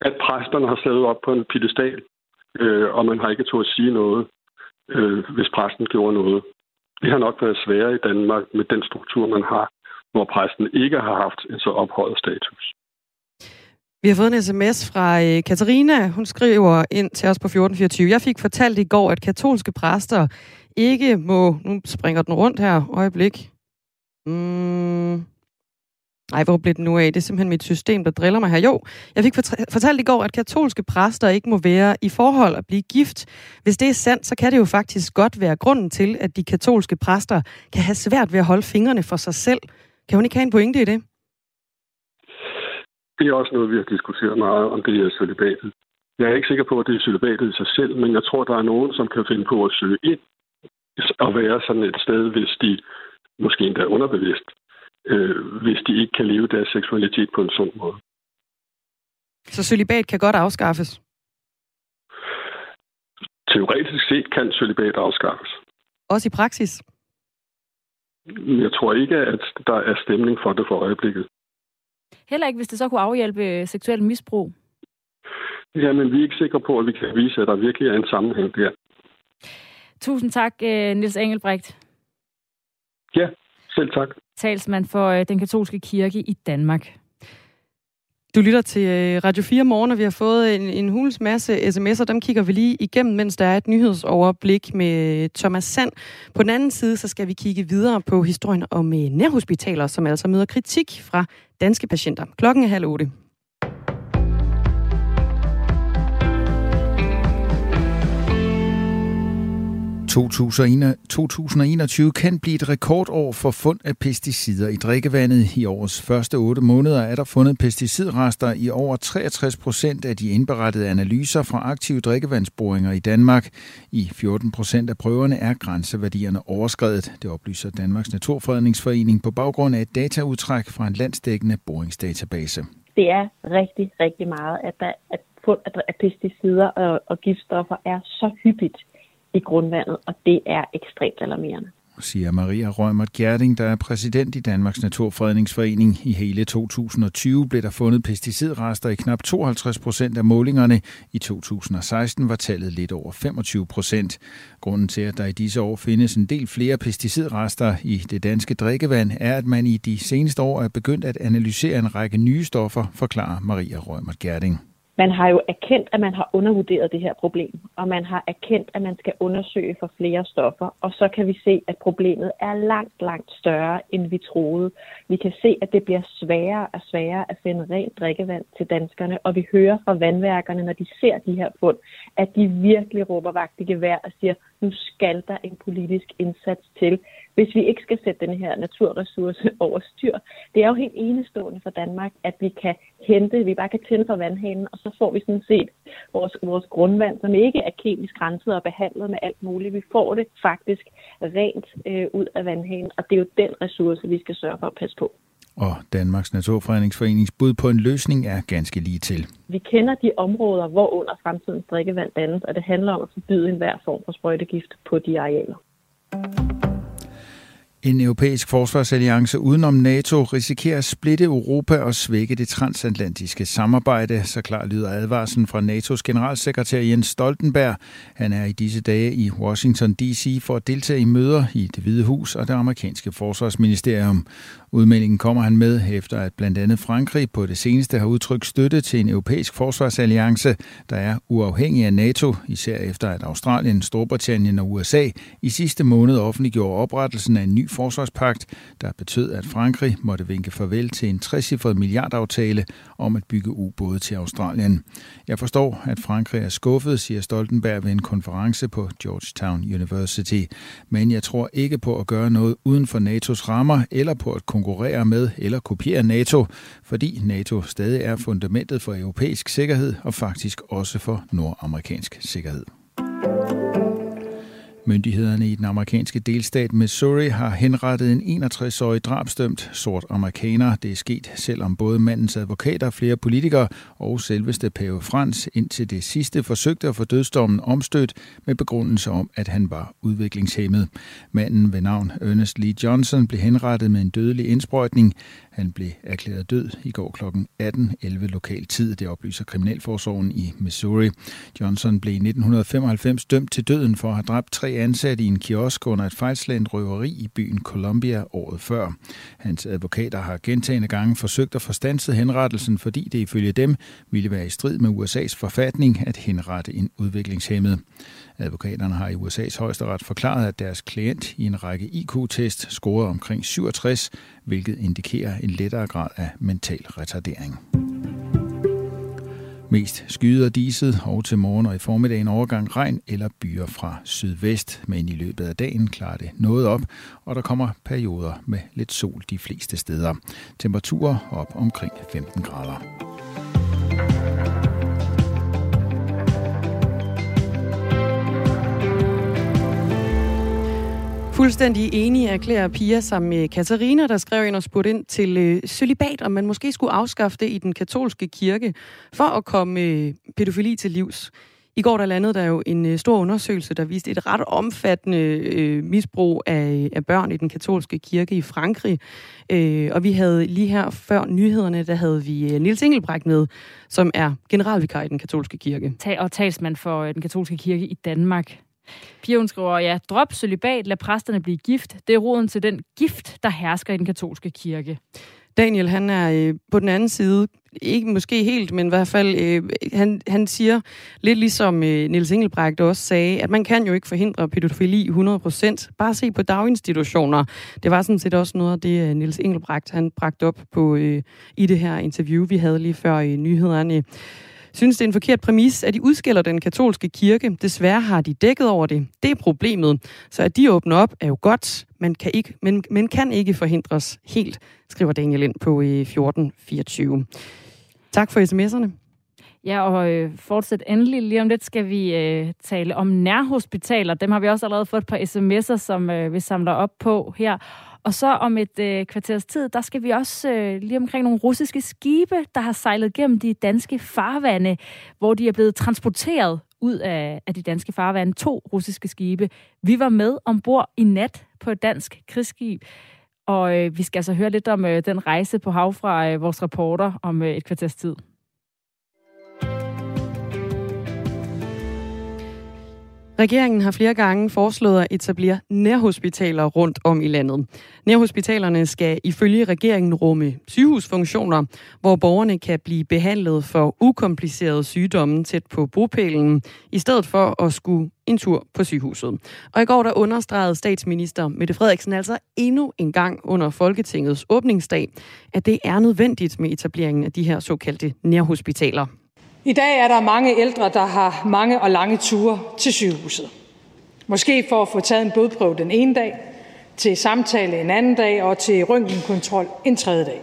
at præsterne har siddet op på en pedestal, øh, og man har ikke tog at sige noget, øh, hvis præsten gjorde noget. Det har nok været sværere i Danmark med den struktur, man har, hvor præsten ikke har haft en så ophøjet status. Vi har fået en sms fra øh, Katarina. Hun skriver ind til os på 1424. Jeg fik fortalt i går, at katolske præster ikke må... Nu springer den rundt her. Øjeblik. Mm. Ej, hvor blev det nu af? Det er simpelthen mit system, der driller mig her. Jo, jeg fik fortalt i går, at katolske præster ikke må være i forhold at blive gift. Hvis det er sandt, så kan det jo faktisk godt være grunden til, at de katolske præster kan have svært ved at holde fingrene for sig selv. Kan hun ikke have en pointe i det? Det er også noget, vi har diskuteret meget om det her celibatet. Jeg er ikke sikker på, at det er celibatet i sig selv, men jeg tror, der er nogen, som kan finde på at søge ind og være sådan et sted, hvis de måske endda underbevidst, øh, hvis de ikke kan leve deres seksualitet på en sund måde. Så celibat kan godt afskaffes? Teoretisk set kan celibat afskaffes. Også i praksis? Jeg tror ikke, at der er stemning for det for øjeblikket. Heller ikke, hvis det så kunne afhjælpe seksuel misbrug? Jamen, vi er ikke sikre på, at vi kan vise, at der virkelig er en sammenhæng der. Tusind tak, øh, Nils Engelbrecht. Ja, selv tak. Talsmand for øh, den katolske kirke i Danmark. Du lytter til øh, Radio 4 morgen, og vi har fået en, en hulens masse sms'er. Dem kigger vi lige igennem, mens der er et nyhedsoverblik med øh, Thomas Sand. På den anden side, så skal vi kigge videre på historien om nærhospitaler, som altså møder kritik fra danske patienter. Klokken er halv otte. 2021 kan blive et rekordår for fund af pesticider i drikkevandet. I årets første otte måneder er der fundet pesticidrester i over 63 procent af de indberettede analyser fra aktive drikkevandsboringer i Danmark. I 14 procent af prøverne er grænseværdierne overskredet. Det oplyser Danmarks Naturfredningsforening på baggrund af et dataudtræk fra en landsdækkende boringsdatabase. Det er rigtig, rigtig meget, at der at fund af pesticider og, og giftstoffer er så hyppigt i grundvandet, og det er ekstremt alarmerende siger Maria Rømert Gjerding, der er præsident i Danmarks Naturfredningsforening. I hele 2020 blev der fundet pesticidrester i knap 52 procent af målingerne. I 2016 var tallet lidt over 25 procent. Grunden til, at der i disse år findes en del flere pesticidrester i det danske drikkevand, er, at man i de seneste år er begyndt at analysere en række nye stoffer, forklarer Maria Rømert Gjerding man har jo erkendt, at man har undervurderet det her problem, og man har erkendt, at man skal undersøge for flere stoffer, og så kan vi se, at problemet er langt, langt større, end vi troede. Vi kan se, at det bliver sværere og sværere at finde rent drikkevand til danskerne, og vi hører fra vandværkerne, når de ser de her fund, at de virkelig råber vagt i gevær og siger, nu skal der en politisk indsats til, hvis vi ikke skal sætte den her naturressource over styr. Det er jo helt enestående for Danmark, at vi kan hente, vi bare kan tænde for vandhanen, og så får vi sådan set vores, vores grundvand, som ikke er kemisk renset og behandlet med alt muligt. Vi får det faktisk rent øh, ud af vandhanen, og det er jo den ressource, vi skal sørge for at passe på. Og Danmarks Naturfredningsforenings bud på en løsning er ganske lige til. Vi kender de områder, hvor under fremtidens drikkevand dannes, og det handler om at forbyde enhver form for sprøjtegift på de arealer. En europæisk forsvarsalliance udenom NATO risikerer at splitte Europa og svække det transatlantiske samarbejde. Så klar lyder advarslen fra NATO's generalsekretær Jens Stoltenberg. Han er i disse dage i Washington D.C. for at deltage i møder i det Hvide Hus og det amerikanske forsvarsministerium. Udmeldingen kommer han med efter, at blandt andet Frankrig på det seneste har udtrykt støtte til en europæisk forsvarsalliance, der er uafhængig af NATO, især efter at Australien, Storbritannien og USA i sidste måned offentliggjorde oprettelsen af en ny forsvarspagt, der betød, at Frankrig måtte vinke farvel til en 60 milliardaftale om at bygge ubåde til Australien. Jeg forstår, at Frankrig er skuffet, siger Stoltenberg ved en konference på Georgetown University. Men jeg tror ikke på at gøre noget uden for NATO's rammer eller på at konkurrere med eller kopiere NATO, fordi NATO stadig er fundamentet for europæisk sikkerhed og faktisk også for nordamerikansk sikkerhed. Myndighederne i den amerikanske delstat Missouri har henrettet en 61-årig drabstømt sort amerikaner. Det er sket, selvom både mandens advokater, flere politikere og selveste Pave Frans indtil det sidste forsøgte at få dødsdommen omstødt med begrundelse om, at han var udviklingshæmmet. Manden ved navn Ernest Lee Johnson blev henrettet med en dødelig indsprøjtning. Han blev erklæret død i går kl. 18.11 lokal tid, det oplyser Kriminalforsorgen i Missouri. Johnson blev i 1995 dømt til døden for at have dræbt tre ansatte i en kiosk under et fejlslagent røveri i byen Columbia året før. Hans advokater har gentagende gange forsøgt at forstanse henrettelsen, fordi det ifølge dem ville være i strid med USA's forfatning at henrette en udviklingshemmet. Advokaterne har i USA's højesteret forklaret, at deres klient i en række IQ-test scorede omkring 67, hvilket indikerer en lettere grad af mental retardering. Mest skyder diset, og til morgen og i formiddagen overgang regn eller byer fra sydvest. Men i løbet af dagen klarer det noget op, og der kommer perioder med lidt sol de fleste steder. Temperaturer op omkring 15 grader. Fuldstændig enige erklærer Pia sammen med Katarina, der skrev ind og spurgte ind til øh, celibat, om man måske skulle afskaffe det i den katolske kirke for at komme øh, pædofili til livs. I går der landede der jo en øh, stor undersøgelse, der viste et ret omfattende øh, misbrug af, øh, af børn i den katolske kirke i Frankrig. Øh, og vi havde lige her før nyhederne, der havde vi øh, Nils Engelbrecht med, som er generalvikar i den katolske kirke. Og talsmand for øh, den katolske kirke i Danmark. Pia, hun skriver, ja, drop celibat, lad præsterne blive gift. Det er roden til den gift, der hersker i den katolske kirke. Daniel, han er øh, på den anden side, ikke måske helt, men i hvert fald, øh, han, han siger lidt ligesom øh, Niels Engelbrecht også sagde, at man kan jo ikke forhindre pædofili 100%. Bare se på daginstitutioner. Det var sådan set også noget af det, øh, Niels Engelbrecht han bragte op på øh, i det her interview, vi havde lige før i nyhederne synes, det er en forkert præmis, at de udskiller den katolske kirke. Desværre har de dækket over det. Det er problemet. Så at de åbner op er jo godt, man kan ikke, men, men kan ikke forhindres helt, skriver Daniel ind på øh, 1424. Tak for sms'erne. Ja, og øh, fortsæt endelig. Lige om lidt skal vi øh, tale om nærhospitaler. Dem har vi også allerede fået et par sms'er, som øh, vi samler op på her. Og så om et øh, kvarters tid, der skal vi også øh, lige omkring nogle russiske skibe, der har sejlet gennem de danske farvande, hvor de er blevet transporteret ud af, af de danske farvande. To russiske skibe. Vi var med ombord i nat på et dansk krigsskib. Og øh, vi skal altså høre lidt om øh, den rejse på hav fra øh, vores reporter om øh, et kvarters tid. Regeringen har flere gange foreslået at etablere nærhospitaler rundt om i landet. Nærhospitalerne skal ifølge regeringen rumme sygehusfunktioner, hvor borgerne kan blive behandlet for ukomplicerede sygdomme tæt på bopælen, i stedet for at skulle en tur på sygehuset. Og i går der understregede statsminister Mette Frederiksen altså endnu en gang under Folketingets åbningsdag, at det er nødvendigt med etableringen af de her såkaldte nærhospitaler. I dag er der mange ældre, der har mange og lange ture til sygehuset. Måske for at få taget en blodprøve den ene dag, til samtale en anden dag og til røntgenkontrol en tredje dag.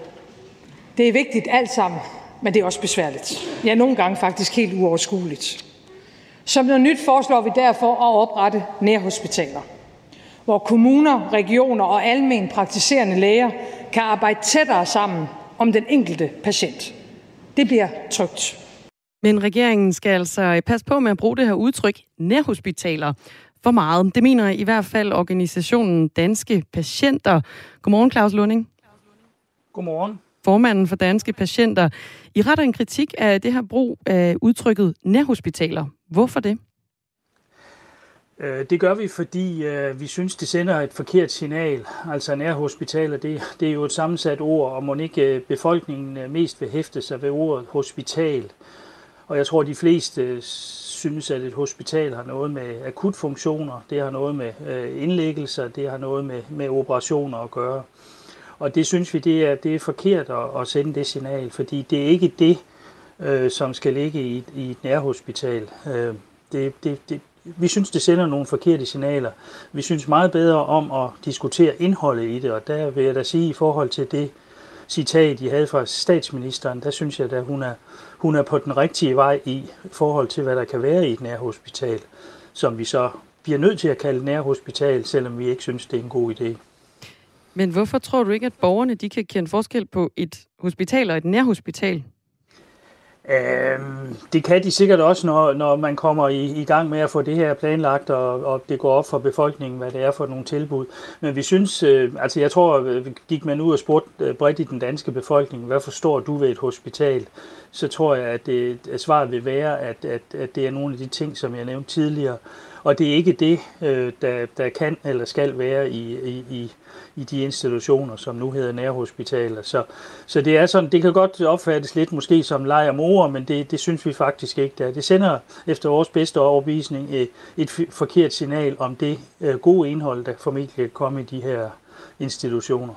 Det er vigtigt alt sammen, men det er også besværligt. Ja, nogle gange faktisk helt uoverskueligt. Som noget nyt foreslår vi derfor at oprette nærhospitaler, hvor kommuner, regioner og almen praktiserende læger kan arbejde tættere sammen om den enkelte patient. Det bliver trygt. Men regeringen skal altså passe på med at bruge det her udtryk nærhospitaler for meget. Det mener i hvert fald organisationen Danske Patienter. Godmorgen, Claus Lunding. Godmorgen. Formanden for Danske Patienter. I retter en kritik af det her brug af udtrykket nærhospitaler. Hvorfor det? Øh, det gør vi, fordi øh, vi synes, det sender et forkert signal. Altså nærhospitaler, det, det er jo et sammensat ord, og må ikke øh, befolkningen mest vil hæfte sig ved ordet hospital. Og jeg tror, de fleste øh, synes, at et hospital har noget med akutfunktioner, det har noget med øh, indlæggelser, det har noget med, med operationer at gøre. Og det synes vi, det er, det er forkert at, at sende det signal, fordi det er ikke det, øh, som skal ligge i, i et nærhospital. Øh, det, det, det, vi synes, det sender nogle forkerte signaler. Vi synes meget bedre om at diskutere indholdet i det, og der vil jeg da sige i forhold til det citat, I havde fra statsministeren, der synes jeg, at hun er, hun er på den rigtige vej i forhold til, hvad der kan være i et nærhospital, som vi så bliver nødt til at kalde nærhospital, selvom vi ikke synes, det er en god idé. Men hvorfor tror du ikke, at borgerne de kan kende forskel på et hospital og et nærhospital? Øh, det kan de sikkert også, når, når man kommer i, i gang med at få det her planlagt, og, og det går op for befolkningen, hvad det er for nogle tilbud. Men vi synes, øh, altså jeg tror, øh, gik man ud og spurgte øh, bredt i den danske befolkning, hvad forstår du ved et hospital, så tror jeg, at, det, at svaret vil være, at, at, at det er nogle af de ting, som jeg nævnte tidligere. Og det er ikke det, øh, der, der kan eller skal være i, i, i i de institutioner, som nu hedder nærhospitaler. Så, så det er sådan, det kan godt opfattes lidt måske som leg om ord, men det, det synes vi faktisk ikke, det er. Det sender efter vores bedste overbevisning øh, et, et forkert signal om det øh, gode indhold, der formentlig kan komme i de her institutioner.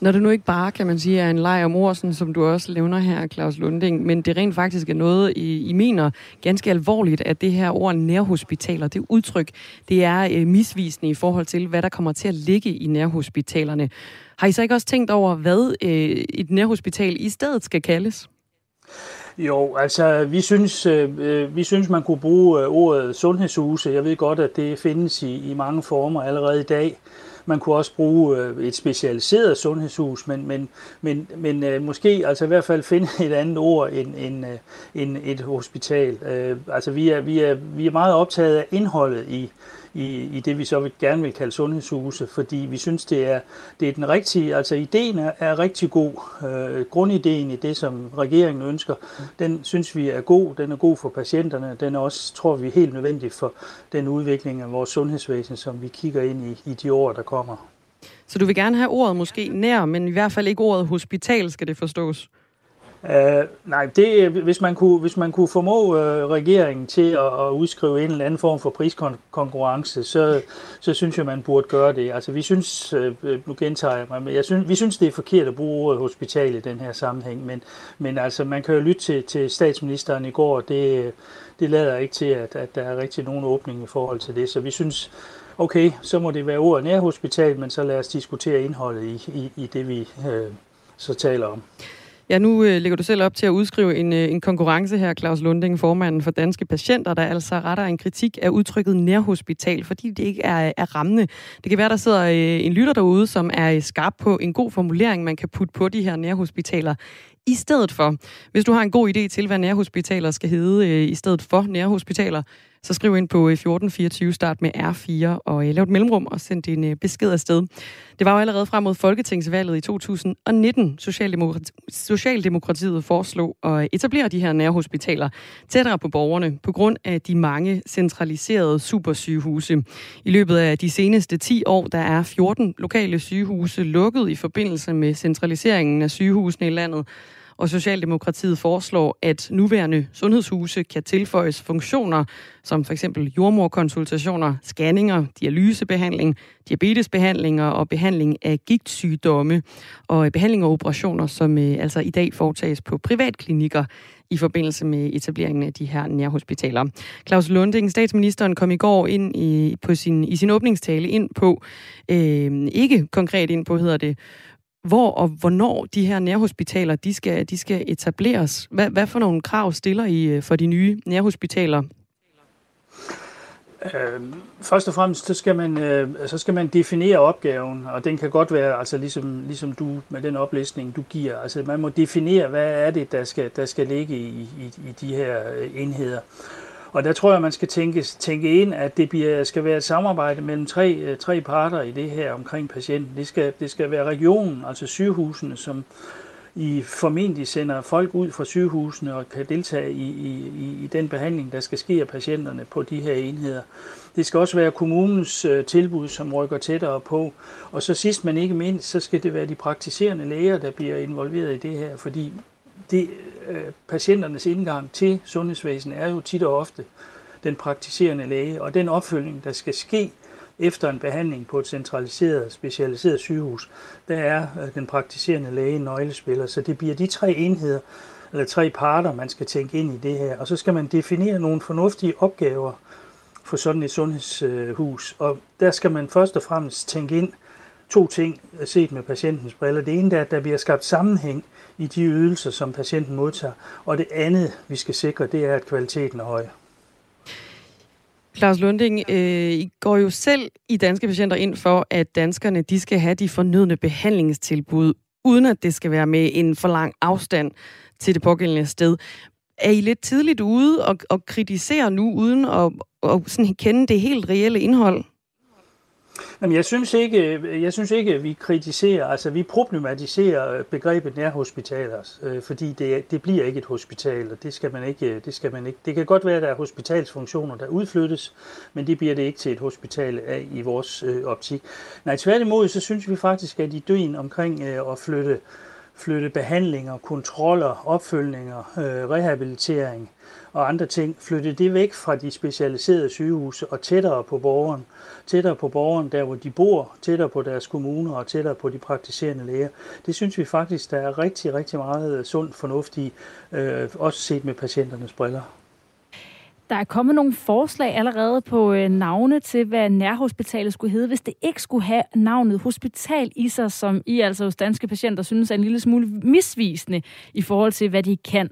Når det nu ikke bare, kan man sige, er en leg om ord, sådan som du også nævner her, Claus Lunding, men det rent faktisk er noget, I, I mener ganske alvorligt, at det her ord nærhospitaler, det udtryk, det er øh, misvisende i forhold til, hvad der kommer til at ligge i nærhospitalerne. Har I så ikke også tænkt over, hvad øh, et nærhospital i stedet skal kaldes? Jo, altså vi synes, øh, øh vi synes man kunne bruge øh, ordet sundhedshuse. Jeg ved godt, at det findes i, i mange former allerede i dag. Man kunne også bruge øh, et specialiseret sundhedshus, men, men, men, men øh, måske altså i hvert fald finde et andet ord end, end, øh, end et hospital. Altså vi er, vi, er, vi er meget optaget af indholdet i, i, i det, vi så vil, gerne vil kalde sundhedshuse, fordi vi synes, det er, det er den rigtige, altså ideen er, er rigtig god. Øh, grundideen i det, som regeringen ønsker, den synes vi er god, den er god for patienterne, den er også, tror vi, helt nødvendig for den udvikling af vores sundhedsvæsen, som vi kigger ind i, i de år, der kommer. Så du vil gerne have ordet måske nær, men i hvert fald ikke ordet hospital, skal det forstås? Uh, nej, det, hvis, man kunne, hvis man kunne formå uh, regeringen til at, at udskrive en eller anden form for priskonkurrence, så, så synes jeg, man burde gøre det. Altså, vi synes, uh, nu gentager jeg mig, men jeg synes, vi synes, det er forkert at bruge ordet hospital i den her sammenhæng, men, men altså, man kan jo lytte til, til statsministeren i går, det, det lader ikke til, at, at der er rigtig nogen åbning i forhold til det, så vi synes, okay, så må det være ordet nærhospital, men så lad os diskutere indholdet i, i, i det, vi uh, så taler om. Ja, nu øh, lægger du selv op til at udskrive en, øh, en konkurrence her, Claus Lunding, formanden for Danske Patienter, der altså retter en kritik af udtrykket nærhospital, fordi det ikke er, øh, er rammende. Det kan være, der sidder øh, en lytter derude, som er skarp på en god formulering, man kan putte på de her nærhospitaler i stedet for. Hvis du har en god idé til, hvad nærhospitaler skal hedde øh, i stedet for nærhospitaler, så skriv ind på øh, 1424, start med R4, og øh, lav et mellemrum og send din øh, besked afsted. Det var jo allerede frem mod Folketingsvalget i 2019, Socialdemokrati- Socialdemokratiet foreslog at etablere de her nærhospitaler tættere på borgerne på grund af de mange centraliserede supersygehuse. I løbet af de seneste 10 år, der er 14 lokale sygehuse lukket i forbindelse med centraliseringen af sygehusene i landet, og Socialdemokratiet foreslår, at nuværende sundhedshuse kan tilføjes funktioner som for eksempel jordmorkonsultationer, scanninger, dialysebehandling, diabetesbehandlinger og behandling af gigtsygdomme og øh, behandling og operationer, som øh, altså i dag foretages på privatklinikker i forbindelse med etableringen af de her nærhospitaler. Claus Lunding, statsministeren, kom i går ind i, på sin, i sin åbningstale ind på, øh, ikke konkret ind på, hedder det, hvor og hvornår de her nærhospitaler de skal, de skal etableres. Hvad, hvad for nogle krav stiller I øh, for de nye nærhospitaler? Øh, først og fremmest så skal, man, øh, så skal man definere opgaven, og den kan godt være, altså ligesom, ligesom du med den oplistning, du giver. Altså man må definere, hvad er det, der skal, der skal ligge i, i, i de her øh, enheder. Og der tror jeg, man skal tænke, tænke ind, at det bliver, skal være et samarbejde mellem tre, øh, tre parter i det her omkring patienten. Det skal, det skal være regionen, altså sygehusene, som i formentlig sender folk ud fra sygehusene og kan deltage i, i, i den behandling, der skal ske af patienterne på de her enheder. Det skal også være kommunens øh, tilbud, som rykker tættere på. Og så sidst men ikke mindst, så skal det være de praktiserende læger, der bliver involveret i det her, fordi det, øh, patienternes indgang til sundhedsvæsenet er jo tit og ofte den praktiserende læge, og den opfølgning, der skal ske efter en behandling på et centraliseret, specialiseret sygehus, der er øh, den praktiserende læge nøglespiller. Så det bliver de tre enheder, eller tre parter, man skal tænke ind i det her. Og så skal man definere nogle fornuftige opgaver for sådan et sundhedshus. Og der skal man først og fremmest tænke ind to ting øh, set med patientens briller. Det ene er, at der bliver skabt sammenhæng i de ydelser, som patienten modtager. Og det andet, vi skal sikre, det er, at kvaliteten er høj. Claus Lunding, øh, I går jo selv i Danske Patienter ind for, at danskerne de skal have de fornødne behandlingstilbud, uden at det skal være med en for lang afstand til det pågældende sted. Er I lidt tidligt ude og, og kritisere nu, uden at, og sådan kende det helt reelle indhold? Jamen, jeg synes ikke, jeg synes ikke, at vi kritiserer, altså vi problematiserer begrebet nærhospitaler, øh, fordi det, det bliver ikke et hospital, og det skal man ikke, det skal man ikke. Det kan godt være, at der er hospitalsfunktioner, der udflyttes, men det bliver det ikke til et hospital af i vores øh, optik. Nej, tværtimod, så synes vi faktisk, at ideen omkring øh, at flytte, flytte behandlinger, kontroller, opfølgninger, øh, rehabilitering og andre ting, flytte det væk fra de specialiserede sygehuse og tættere på borgeren, tættere på borgeren, der hvor de bor, tættere på deres kommuner og tættere på de praktiserende læger. Det synes vi faktisk, der er rigtig, rigtig meget øh, sund fornuft i, øh, også set med patienternes briller. Der er kommet nogle forslag allerede på øh, navne til, hvad nærhospitalet skulle hedde, hvis det ikke skulle have navnet hospital i sig, som I altså hos danske patienter synes er en lille smule misvisende i forhold til, hvad de kan.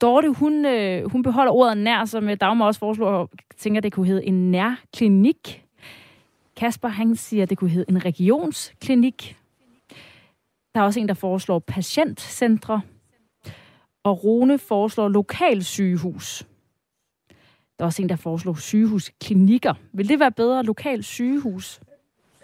Dorte, hun, øh, hun beholder ordet nær, som øh, Dagmar også foreslår, og tænker, det kunne hedde en nærklinik. Kasper, han siger, at det kunne hedde en regionsklinik. Der er også en, der foreslår patientcentre. Og Rune foreslår lokalsygehus. Der er også en, der foreslår sygehusklinikker. Vil det være bedre lokal sygehus?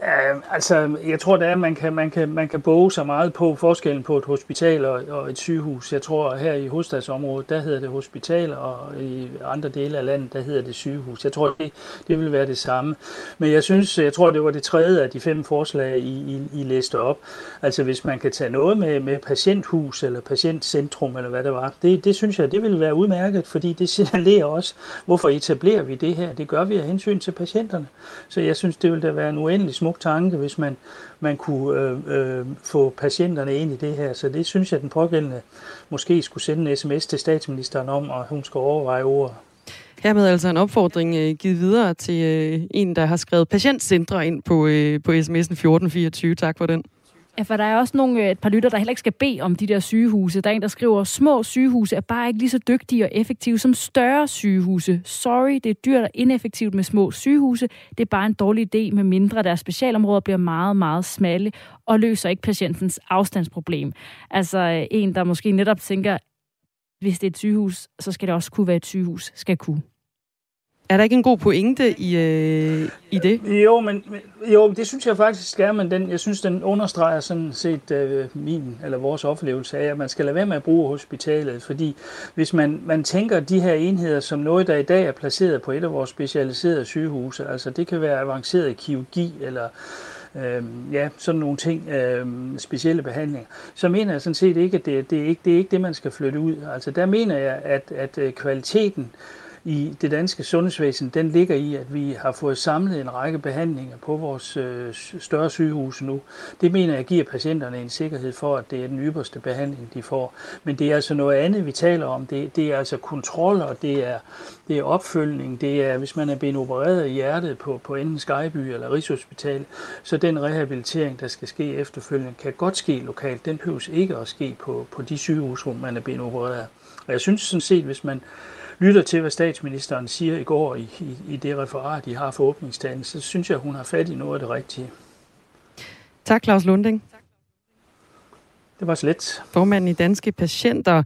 Uh, altså, jeg tror, det er, at man kan, man, kan, man kan boge sig meget på forskellen på et hospital og, og et sygehus. Jeg tror, at her i hovedstadsområdet, der hedder det hospital, og i andre dele af landet, der hedder det sygehus. Jeg tror, det, det vil være det samme. Men jeg synes, jeg tror, det var det tredje af de fem forslag, I, I, I læste op. Altså, hvis man kan tage noget med, med patienthus eller patientcentrum, eller hvad det var, det, det synes jeg, det vil være udmærket, fordi det signalerer også, hvorfor etablerer vi det her. Det gør vi af hensyn til patienterne. Så jeg synes, det vil da være en uendelig smuk tanke, hvis man, man kunne øh, øh, få patienterne ind i det her. Så det synes jeg, den pågældende måske skulle sende en sms til statsministeren om, og hun skal overveje ordet. Hermed altså en opfordring øh, givet videre til øh, en, der har skrevet patientcentre ind på, øh, på sms'en 1424. Tak for den. Ja, for der er også nogle, øh, et par lytter, der heller ikke skal bede om de der sygehuse. Der er en, der skriver, små sygehuse er bare ikke lige så dygtige og effektive som større sygehuse. Sorry, det er dyrt og ineffektivt med små sygehuse. Det er bare en dårlig idé, med mindre deres specialområder bliver meget, meget smalle og løser ikke patientens afstandsproblem. Altså øh, en, der måske netop tænker, hvis det er et sygehus, så skal det også kunne være et sygehus, skal kunne. Er der ikke en god pointe i, øh, i det? Jo, men jo, det synes jeg faktisk er, men den, jeg synes, den understreger sådan set øh, min eller vores oplevelse af, at man skal lade være med at bruge hospitalet, fordi hvis man, man tænker de her enheder som noget, der i dag er placeret på et af vores specialiserede sygehuse, altså det kan være avanceret kirurgi eller øh, ja, sådan nogle ting, øh, specielle behandlinger, så mener jeg sådan set ikke, at det, det, er ikke, det er ikke det, man skal flytte ud. Altså der mener jeg, at, at øh, kvaliteten i det danske sundhedsvæsen, den ligger i, at vi har fået samlet en række behandlinger på vores øh, større sygehuse nu. Det mener jeg giver patienterne en sikkerhed for, at det er den ypperste behandling, de får. Men det er altså noget andet, vi taler om. Det, det er altså kontroller, det er, det er opfølgning, det er, hvis man er blevet opereret i hjertet på, på enten Skyby eller Rigshospital, så den rehabilitering, der skal ske efterfølgende, kan godt ske lokalt. Den behøves ikke at ske på, på de sygehus, hvor man er blevet opereret. Og jeg synes sådan set, hvis man lytter til, hvad statsministeren siger i går i, i, i det referat, de har for åbningstalen, så synes jeg, hun har fat i noget af det rigtige. Tak, Claus Lunding. Det var slet. Formanden i Danske Patienter.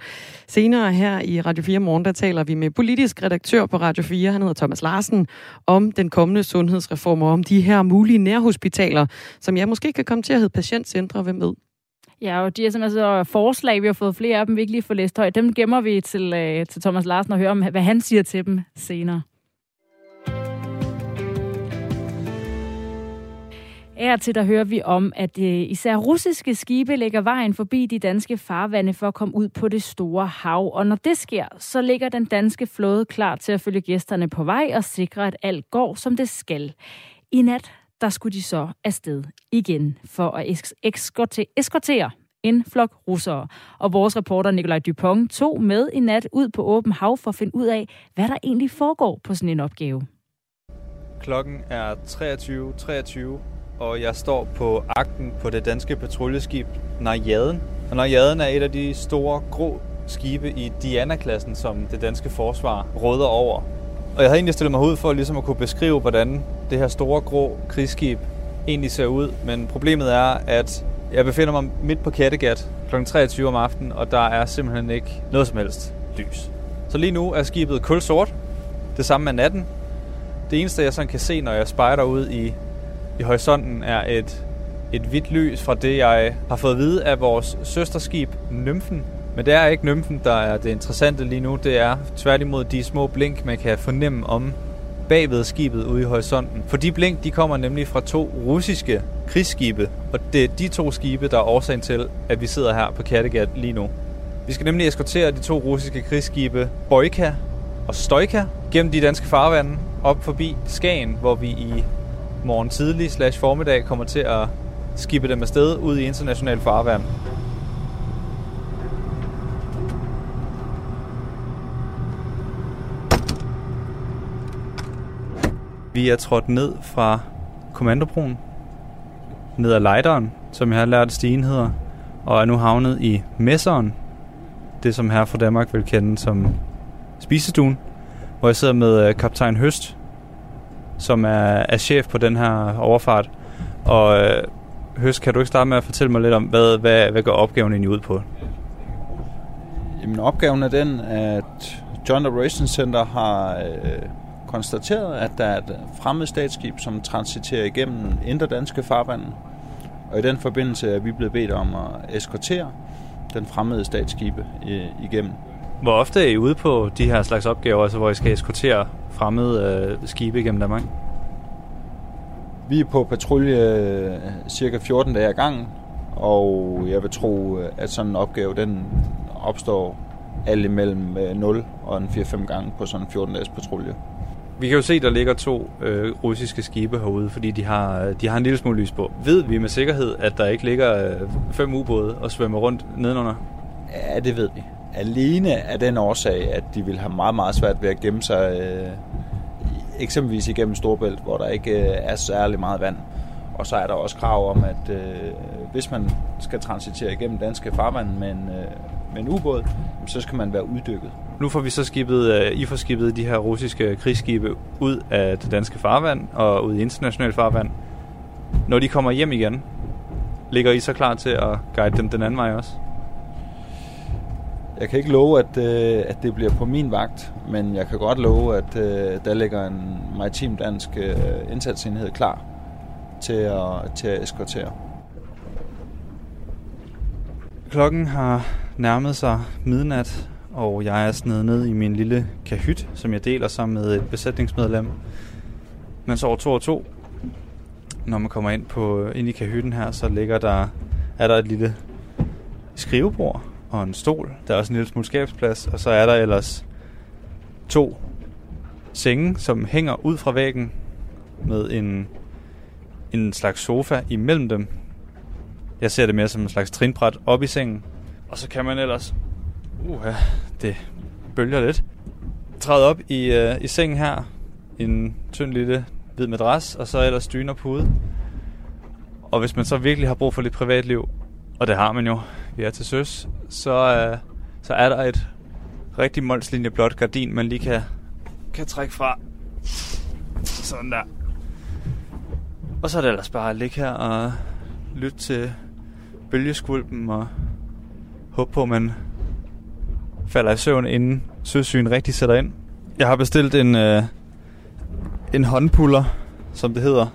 Senere her i Radio 4 morgen, der taler vi med politisk redaktør på Radio 4, han hedder Thomas Larsen, om den kommende sundhedsreform og om de her mulige nærhospitaler, som jeg måske kan komme til at hedde patientcentre. Hvem ved? Ja, og de er simpelthen forslag, vi har fået flere af dem, vi ikke lige får læst højt. Dem gemmer vi til, øh, til Thomas Larsen og hører om, hvad han siger til dem senere. Her til der hører vi om, at øh, især russiske skibe lægger vejen forbi de danske farvande for at komme ud på det store hav. Og når det sker, så ligger den danske flåde klar til at følge gæsterne på vej og sikre, at alt går, som det skal. I nat der skulle de så afsted igen for at eskortere en flok russere. Og vores reporter Nikolaj Dupont tog med i nat ud på åben hav for at finde ud af, hvad der egentlig foregår på sådan en opgave. Klokken er 23.23, 23, og jeg står på akten på det danske patruljeskib Narjaden. Og Narjaden er et af de store grå skibe i Diana-klassen, som det danske forsvar råder over. Og jeg havde egentlig stillet mig ud for ligesom at kunne beskrive, hvordan det her store grå krigsskib egentlig ser ud. Men problemet er, at jeg befinder mig midt på Kattegat kl. 23 om aftenen, og der er simpelthen ikke noget som helst lys. Så lige nu er skibet kulsort. Det samme er natten. Det eneste, jeg sådan kan se, når jeg spejder ud i, i horisonten, er et, et hvidt lys fra det, jeg har fået at vide af vores søsterskib, Nymfen, men det er ikke nymfen, der er det interessante lige nu. Det er tværtimod de små blink, man kan fornemme om bagved skibet ude i horisonten. For de blink, de kommer nemlig fra to russiske krigsskibe, og det er de to skibe, der er årsagen til, at vi sidder her på Kattegat lige nu. Vi skal nemlig eskortere de to russiske krigsskibe Boyka og Stoika gennem de danske farvande op forbi Skagen, hvor vi i morgen tidlig slash formiddag kommer til at skibe dem afsted ud i international farvand. Vi er trådt ned fra kommandobroen, ned ad lejderen, som jeg har lært stigen hedder, og er nu havnet i Messeren, det som her fra Danmark vil kende som spisestuen, hvor jeg sidder med øh, kaptajn Høst, som er, er chef på den her overfart. Og øh, Høst, kan du ikke starte med at fortælle mig lidt om, hvad, hvad, hvad går opgaven egentlig ud på? Jamen opgaven er den, at Joint Operations Center har øh, konstateret, at der er et fremmed statsskib, som transiterer igennem indre danske farvand. Og i den forbindelse er vi blevet bedt om at eskortere den fremmede statsskibe igennem. Hvor ofte er I ude på de her slags opgaver, altså hvor I skal eskortere fremmede øh, skibe igennem Danmark? Vi er på patrulje øh, cirka 14 dage ad gangen, og jeg vil tro, at sådan en opgave den opstår alt imellem 0 øh, og en 4-5 gange på sådan en 14-dages patrulje. Vi kan jo se, der ligger to øh, russiske skibe herude, fordi de har, øh, de har en lille smule lys på. Ved vi med sikkerhed, at der ikke ligger øh, fem ubåde og svømmer rundt nedenunder? Ja, det ved vi. Alene af den årsag, at de vil have meget, meget svært ved at gemme sig øh, eksempelvis igennem Storbælt, hvor der ikke øh, er særlig meget vand. Og så er der også krav om, at øh, hvis man skal transitere igennem danske farvand med en, øh, med en ubåd, så skal man være uddykket. Nu får vi så skibet, øh, I får skibet de her russiske krigsskibe ud af det danske farvand og ud i international farvand. Når de kommer hjem igen, ligger I så klar til at guide dem den anden vej også? Jeg kan ikke love, at, øh, at det bliver på min vagt, men jeg kan godt love, at øh, der ligger en maritim dansk øh, indsatsenhed klar til at, til at eskortere. Klokken har nærmet sig midnat, og jeg er snedet ned i min lille kahyt, som jeg deler sammen med et besætningsmedlem. Man sover to og to, når man kommer ind, på, ind i kahytten her, så ligger der, er der et lille skrivebord og en stol. Der er også en lille smule skabsplads, og så er der ellers to senge, som hænger ud fra væggen med en, en slags sofa imellem dem. Jeg ser det mere som en slags trinbræt op i sengen. Og så kan man ellers... Uh, det bølger lidt. Træder op i, øh, i sengen her. En tynd lille hvid madras, og så ellers dyner og pude. Og hvis man så virkelig har brug for lidt privatliv, og det har man jo, vi er til søs, så, øh, så er der et rigtig målslinje blåt gardin, man lige kan, kan trække fra. Sådan der. Og så er det ellers bare at ligge her og lytte til bølgeskvulpen og håbe på, at man falder i søvn, inden søsyn rigtig sætter ind. Jeg har bestilt en, øh, en håndpuller, som det hedder,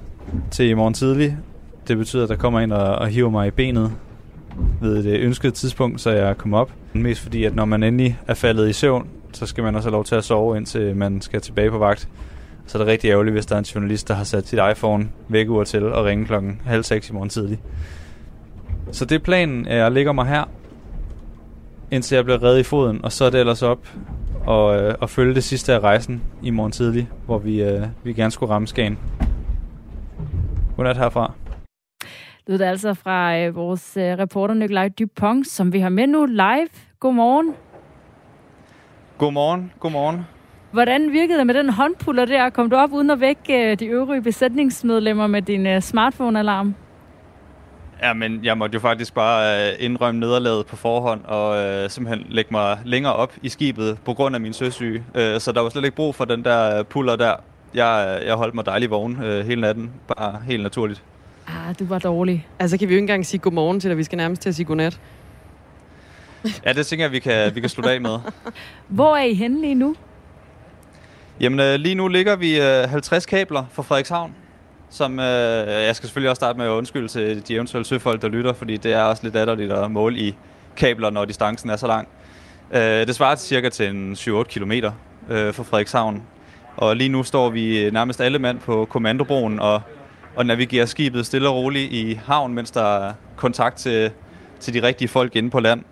til i morgen tidlig. Det betyder, at der kommer ind og, og hiver mig i benet ved det ønskede tidspunkt, så jeg kommer op. Mest fordi, at når man endelig er faldet i søvn, så skal man også have lov til at sove, indtil man skal tilbage på vagt. Så er det rigtig ærgerligt, hvis der er en journalist, der har sat sit iPhone vækkeur til og ringe klokken halv seks i morgen tidlig. Så det er planen, jeg ligger mig her, indtil jeg bliver reddet i foden, og så er det ellers op og, øh, og følge det sidste af rejsen i morgen tidlig, hvor vi, øh, vi gerne skulle ramme Skagen. Godnat herfra. Det er altså fra øh, vores øh, reporter Nikolaj Dupont, som vi har med nu live. Godmorgen. Godmorgen, godmorgen. Hvordan virkede det med den håndpuller der? Kom du op uden at vække øh, de øvrige besætningsmedlemmer med din øh, smartphone-alarm? Ja, men jeg måtte jo faktisk bare øh, indrømme nederlaget på forhånd og øh, simpelthen lægge mig længere op i skibet på grund af min søsyge. Øh, så der var slet ikke brug for den der øh, puller der. Jeg, jeg holdt mig dejlig vågen øh, hele natten, bare helt naturligt. Ah, du var dårlig. Altså kan vi jo ikke engang sige godmorgen til dig, vi skal nærmest til at sige godnat. ja, det tænker jeg, vi kan, vi kan slutte af med. Hvor er I henne lige nu? Jamen, øh, lige nu ligger vi øh, 50 kabler fra Frederikshavn som øh, jeg skal selvfølgelig også starte med at undskylde til de eventuelle søfolk, der lytter, fordi det er også lidt latterligt at måle i kabler, når distancen er så lang. Øh, det svarer til cirka til en 7-8 km øh, fra Frederikshavn. Og lige nu står vi øh, nærmest alle mand på kommandobroen og, og navigerer skibet stille og roligt i havn, mens der er kontakt til, til de rigtige folk inde på land.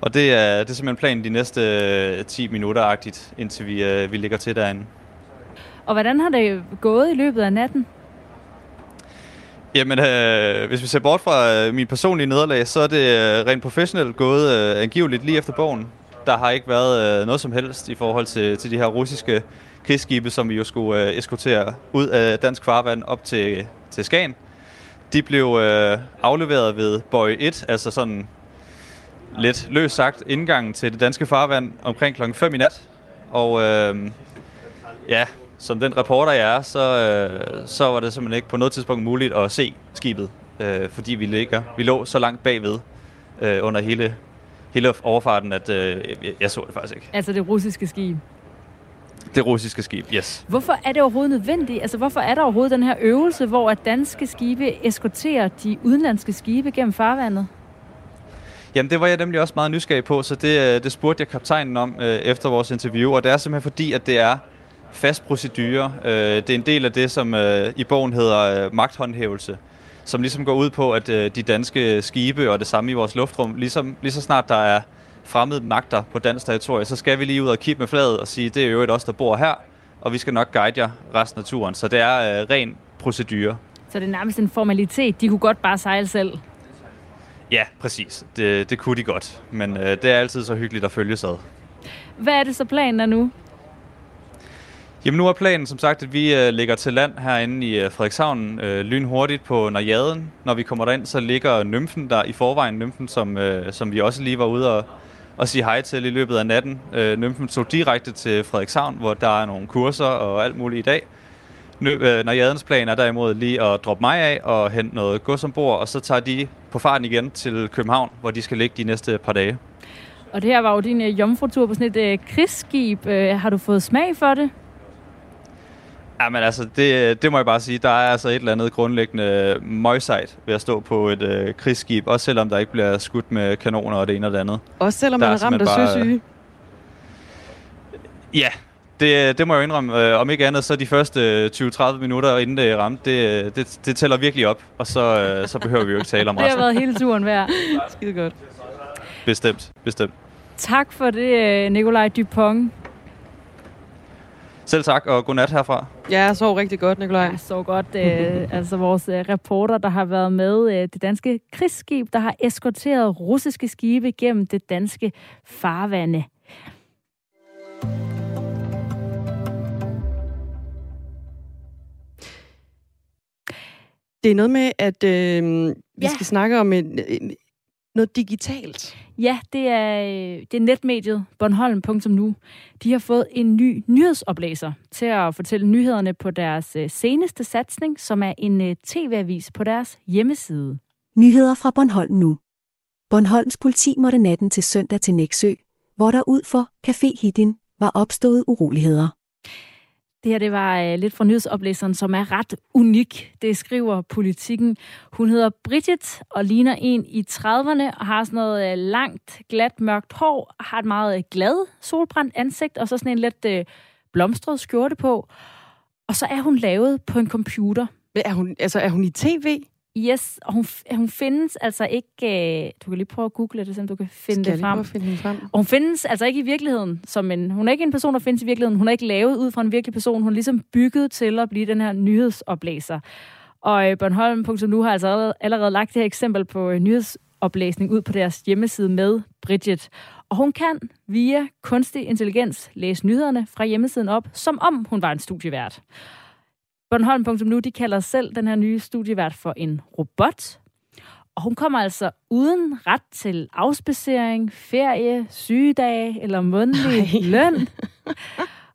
Og det er, det er simpelthen planen de næste øh, 10 minutter-agtigt, indtil vi, øh, vi ligger til derinde. Og hvordan har det gået i løbet af natten? Jamen, øh, hvis vi ser bort fra øh, min personlige nederlag, så er det øh, rent professionelt gået øh, angiveligt lige efter bogen. Der har ikke været øh, noget som helst i forhold til, til de her russiske krigsskibe, som vi jo skulle øh, eskortere ud af dansk farvand op til, til Skagen. De blev øh, afleveret ved Bøj 1, altså sådan lidt løst sagt indgangen til det danske farvand omkring klokken 5 i nat. Og øh, ja, som den reporter jeg er, så, øh, så var det simpelthen ikke på noget tidspunkt muligt at se skibet, øh, fordi vi, ligger, vi lå så langt bagved øh, under hele, hele overfarten, at øh, jeg, jeg så det faktisk ikke. Altså det russiske skib? Det russiske skib, yes. Hvorfor er det overhovedet nødvendigt? Altså, hvorfor er der overhovedet den her øvelse, hvor at danske skibe eskorterer de udenlandske skibe gennem farvandet? Jamen, det var jeg nemlig også meget nysgerrig på, så det, øh, det spurgte jeg kaptajnen om øh, efter vores interview, og det er simpelthen fordi, at det er fast procedure. Øh, det er en del af det, som øh, i bogen hedder øh, magthåndhævelse, som ligesom går ud på, at de danske skibe og det samme i vores luftrum, ligesom, lige så snart der er fremmede magter på dansk territorie, så skal vi lige ud og kigge med flaget og sige, det er jo et os, der bor her, og vi skal nok guide jer resten af turen. Så det er øh, ren procedure. Så det er nærmest en formalitet. De kunne godt bare sejle selv. Ja, præcis. Det, det kunne de godt. Men øh, det er altid så hyggeligt at følge ad. Hvad er det så planen er nu? Jamen nu er planen som sagt, at vi øh, ligger til land herinde i øh, Frederikshavn øh, lynhurtigt på Najaden. Når vi kommer derind, så ligger nymfen der i forvejen. Nymfen, som, øh, som vi også lige var ude og, og sige hej til i løbet af natten. Øh, nymfen tog direkte til Frederikshavn, hvor der er nogle kurser og alt muligt i dag. Øh, Najadens plan er derimod lige at droppe mig af og hente noget gods ombord, og så tager de på farten igen til København, hvor de skal ligge de næste par dage. Og det her var jo din øh, jomfrutur på sådan et øh, krigsskib. Øh, har du fået smag for det? Jamen altså, det, det må jeg bare sige. Der er altså et eller andet grundlæggende møjsejt ved at stå på et øh, krigsskib, også selvom der ikke bliver skudt med kanoner og det ene og det andet. Også selvom der man er ramt af bare... søsyge? Ja, det, det må jeg jo indrømme. Øh, om ikke andet, så de første 20-30 minutter, inden det ramte, det, det, det tæller virkelig op, og så, øh, så behøver vi jo ikke tale om resten. det har været hele turen værd. Skide godt. Bestemt, bestemt. Tak for det, øh, Nikolaj Dupont. Selv tak, og godnat herfra. Ja, jeg sov rigtig godt, Nikolaj. Jeg så godt. Øh, altså vores øh, reporter, der har været med, øh, det danske krigsskib, der har eskorteret russiske skibe gennem det danske farvande. Det er noget med, at øh, vi ja. skal snakke om en, noget digitalt. Ja, det er, øh, det er netmediet Bornholm.nu. De har fået en ny nyhedsoplæser til at fortælle nyhederne på deres øh, seneste satsning, som er en øh, tv-avis på deres hjemmeside. Nyheder fra Bornholm nu. Bornholms politi måtte natten til søndag til Næksø, hvor der ud for Café Hidin var opstået uroligheder. Det her det var øh, lidt fra nyhedsoplæseren, som er ret unik. Det skriver politikken. Hun hedder Bridget og ligner en i 30'erne og har sådan noget øh, langt, glat, mørkt hår, har et meget øh, glad, solbrændt ansigt og så sådan en lidt øh, blomstret skjorte på. Og så er hun lavet på en computer. Er hun, altså, er hun i tv? Yes, og hun, hun findes altså ikke... Øh, du kan lige prøve at google det, så du kan finde Skal det frem. finde den frem. Og hun findes altså ikke i virkeligheden som en... Hun er ikke en person, der findes i virkeligheden. Hun er ikke lavet ud fra en virkelig person. Hun er ligesom bygget til at blive den her nyhedsoplæser. Og øh, Bornholm.nu har altså allerede, allerede lagt det her eksempel på øh, nyhedsoplæsning ud på deres hjemmeside med Bridget. Og hun kan via kunstig intelligens læse nyhederne fra hjemmesiden op, som om hun var en studievært. Bornholm.nu, de kalder selv den her nye studievært for en robot. Og hun kommer altså uden ret til afspacering, ferie, sygedage eller mundtlig løn.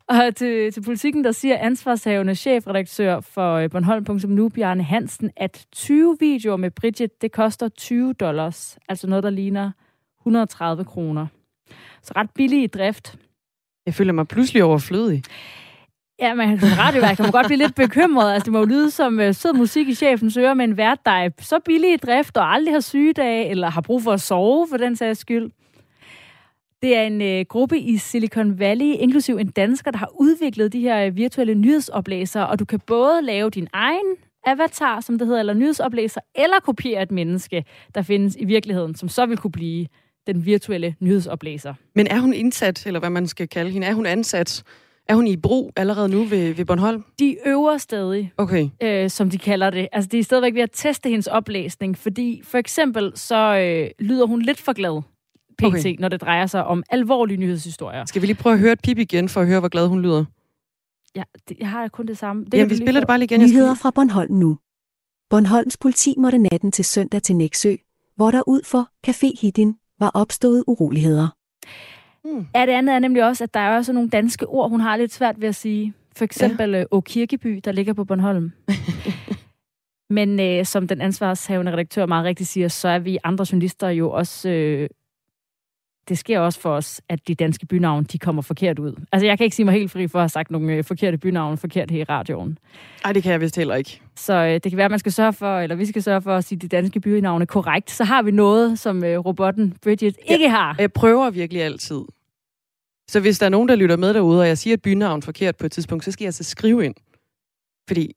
Og til, til politikken, der siger ansvarshavende chefredaktør for øh, Bornholm.nu, Bjarne Hansen, at 20 videoer med Bridget, det koster 20 dollars. Altså noget, der ligner 130 kroner. Så ret billig i drift. Jeg føler mig pludselig overflødig. Ja, men kan radiovært kan man godt blive lidt bekymret. Altså, det må jo lyde som uh, sød musik i chefens ører med en vært, der er så billig i drift og aldrig har sygedage, eller har brug for at sove for den sags skyld. Det er en øh, gruppe i Silicon Valley, inklusiv en dansker, der har udviklet de her øh, virtuelle nyhedsoplæsere, og du kan både lave din egen avatar, som det hedder, eller nyhedsoplæser, eller kopiere et menneske, der findes i virkeligheden, som så vil kunne blive den virtuelle nyhedsoplæser. Men er hun indsat, eller hvad man skal kalde hende? Er hun ansat er hun i brug allerede nu ved, ved Bornholm? De øver stadig, okay. øh, som de kalder det. Altså, de er stadigvæk ved at teste hendes oplæsning, fordi for eksempel så øh, lyder hun lidt for glad pt., okay. når det drejer sig om alvorlige nyhedshistorier. Skal vi lige prøve at høre et pip igen, for at høre, hvor glad hun lyder? Ja, det, jeg har kun det samme. Det Jamen, vi spiller det bare lige igen. Nyheder fra Bornholm nu. Bornholms politi måtte natten til søndag til Næksø, hvor der ud for Café Hidin var opstået uroligheder. Mm. Ja, det andet er nemlig også, at der er også nogle danske ord, hun har lidt svært ved at sige. For eksempel ja. Å Kirkeby, der ligger på Bornholm. Men øh, som den ansvarshavende redaktør meget rigtigt siger, så er vi andre journalister jo også... Øh, det sker også for os, at de danske bynavne, de kommer forkert ud. Altså, jeg kan ikke sige mig helt fri for at have sagt nogle øh, forkerte bynavne forkert her i radioen. Nej, det kan jeg vist heller ikke. Så øh, det kan være, at man skal sørge for, eller vi skal sørge for at sige de danske bynavne korrekt. Så har vi noget, som øh, robotten Bridget ikke ja, har. Jeg prøver virkelig altid. Så hvis der er nogen, der lytter med derude, og jeg siger et bynavn forkert på et tidspunkt, så skal jeg altså skrive ind. Fordi,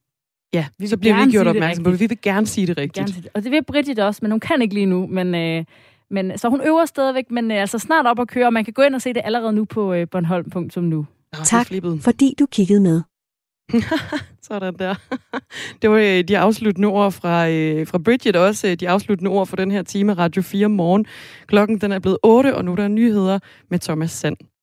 ja, vi så bliver vi gjort opmærksom på det. Vi vil gerne sige det rigtigt. Gerne sige det. Og det vil Bridget også, men hun kan ikke lige nu. Men, øh, men, så hun øver stadigvæk, men øh, altså snart op at køre, og man kan gå ind og se det allerede nu på øh, Bornholm.nu. Tak, fordi du kiggede med. Sådan der. Det var øh, de afsluttende ord fra, øh, fra Bridget også. Øh, de afsluttende ord for den her time Radio 4 morgen. Klokken den er blevet 8, og nu er der nyheder med Thomas Sand.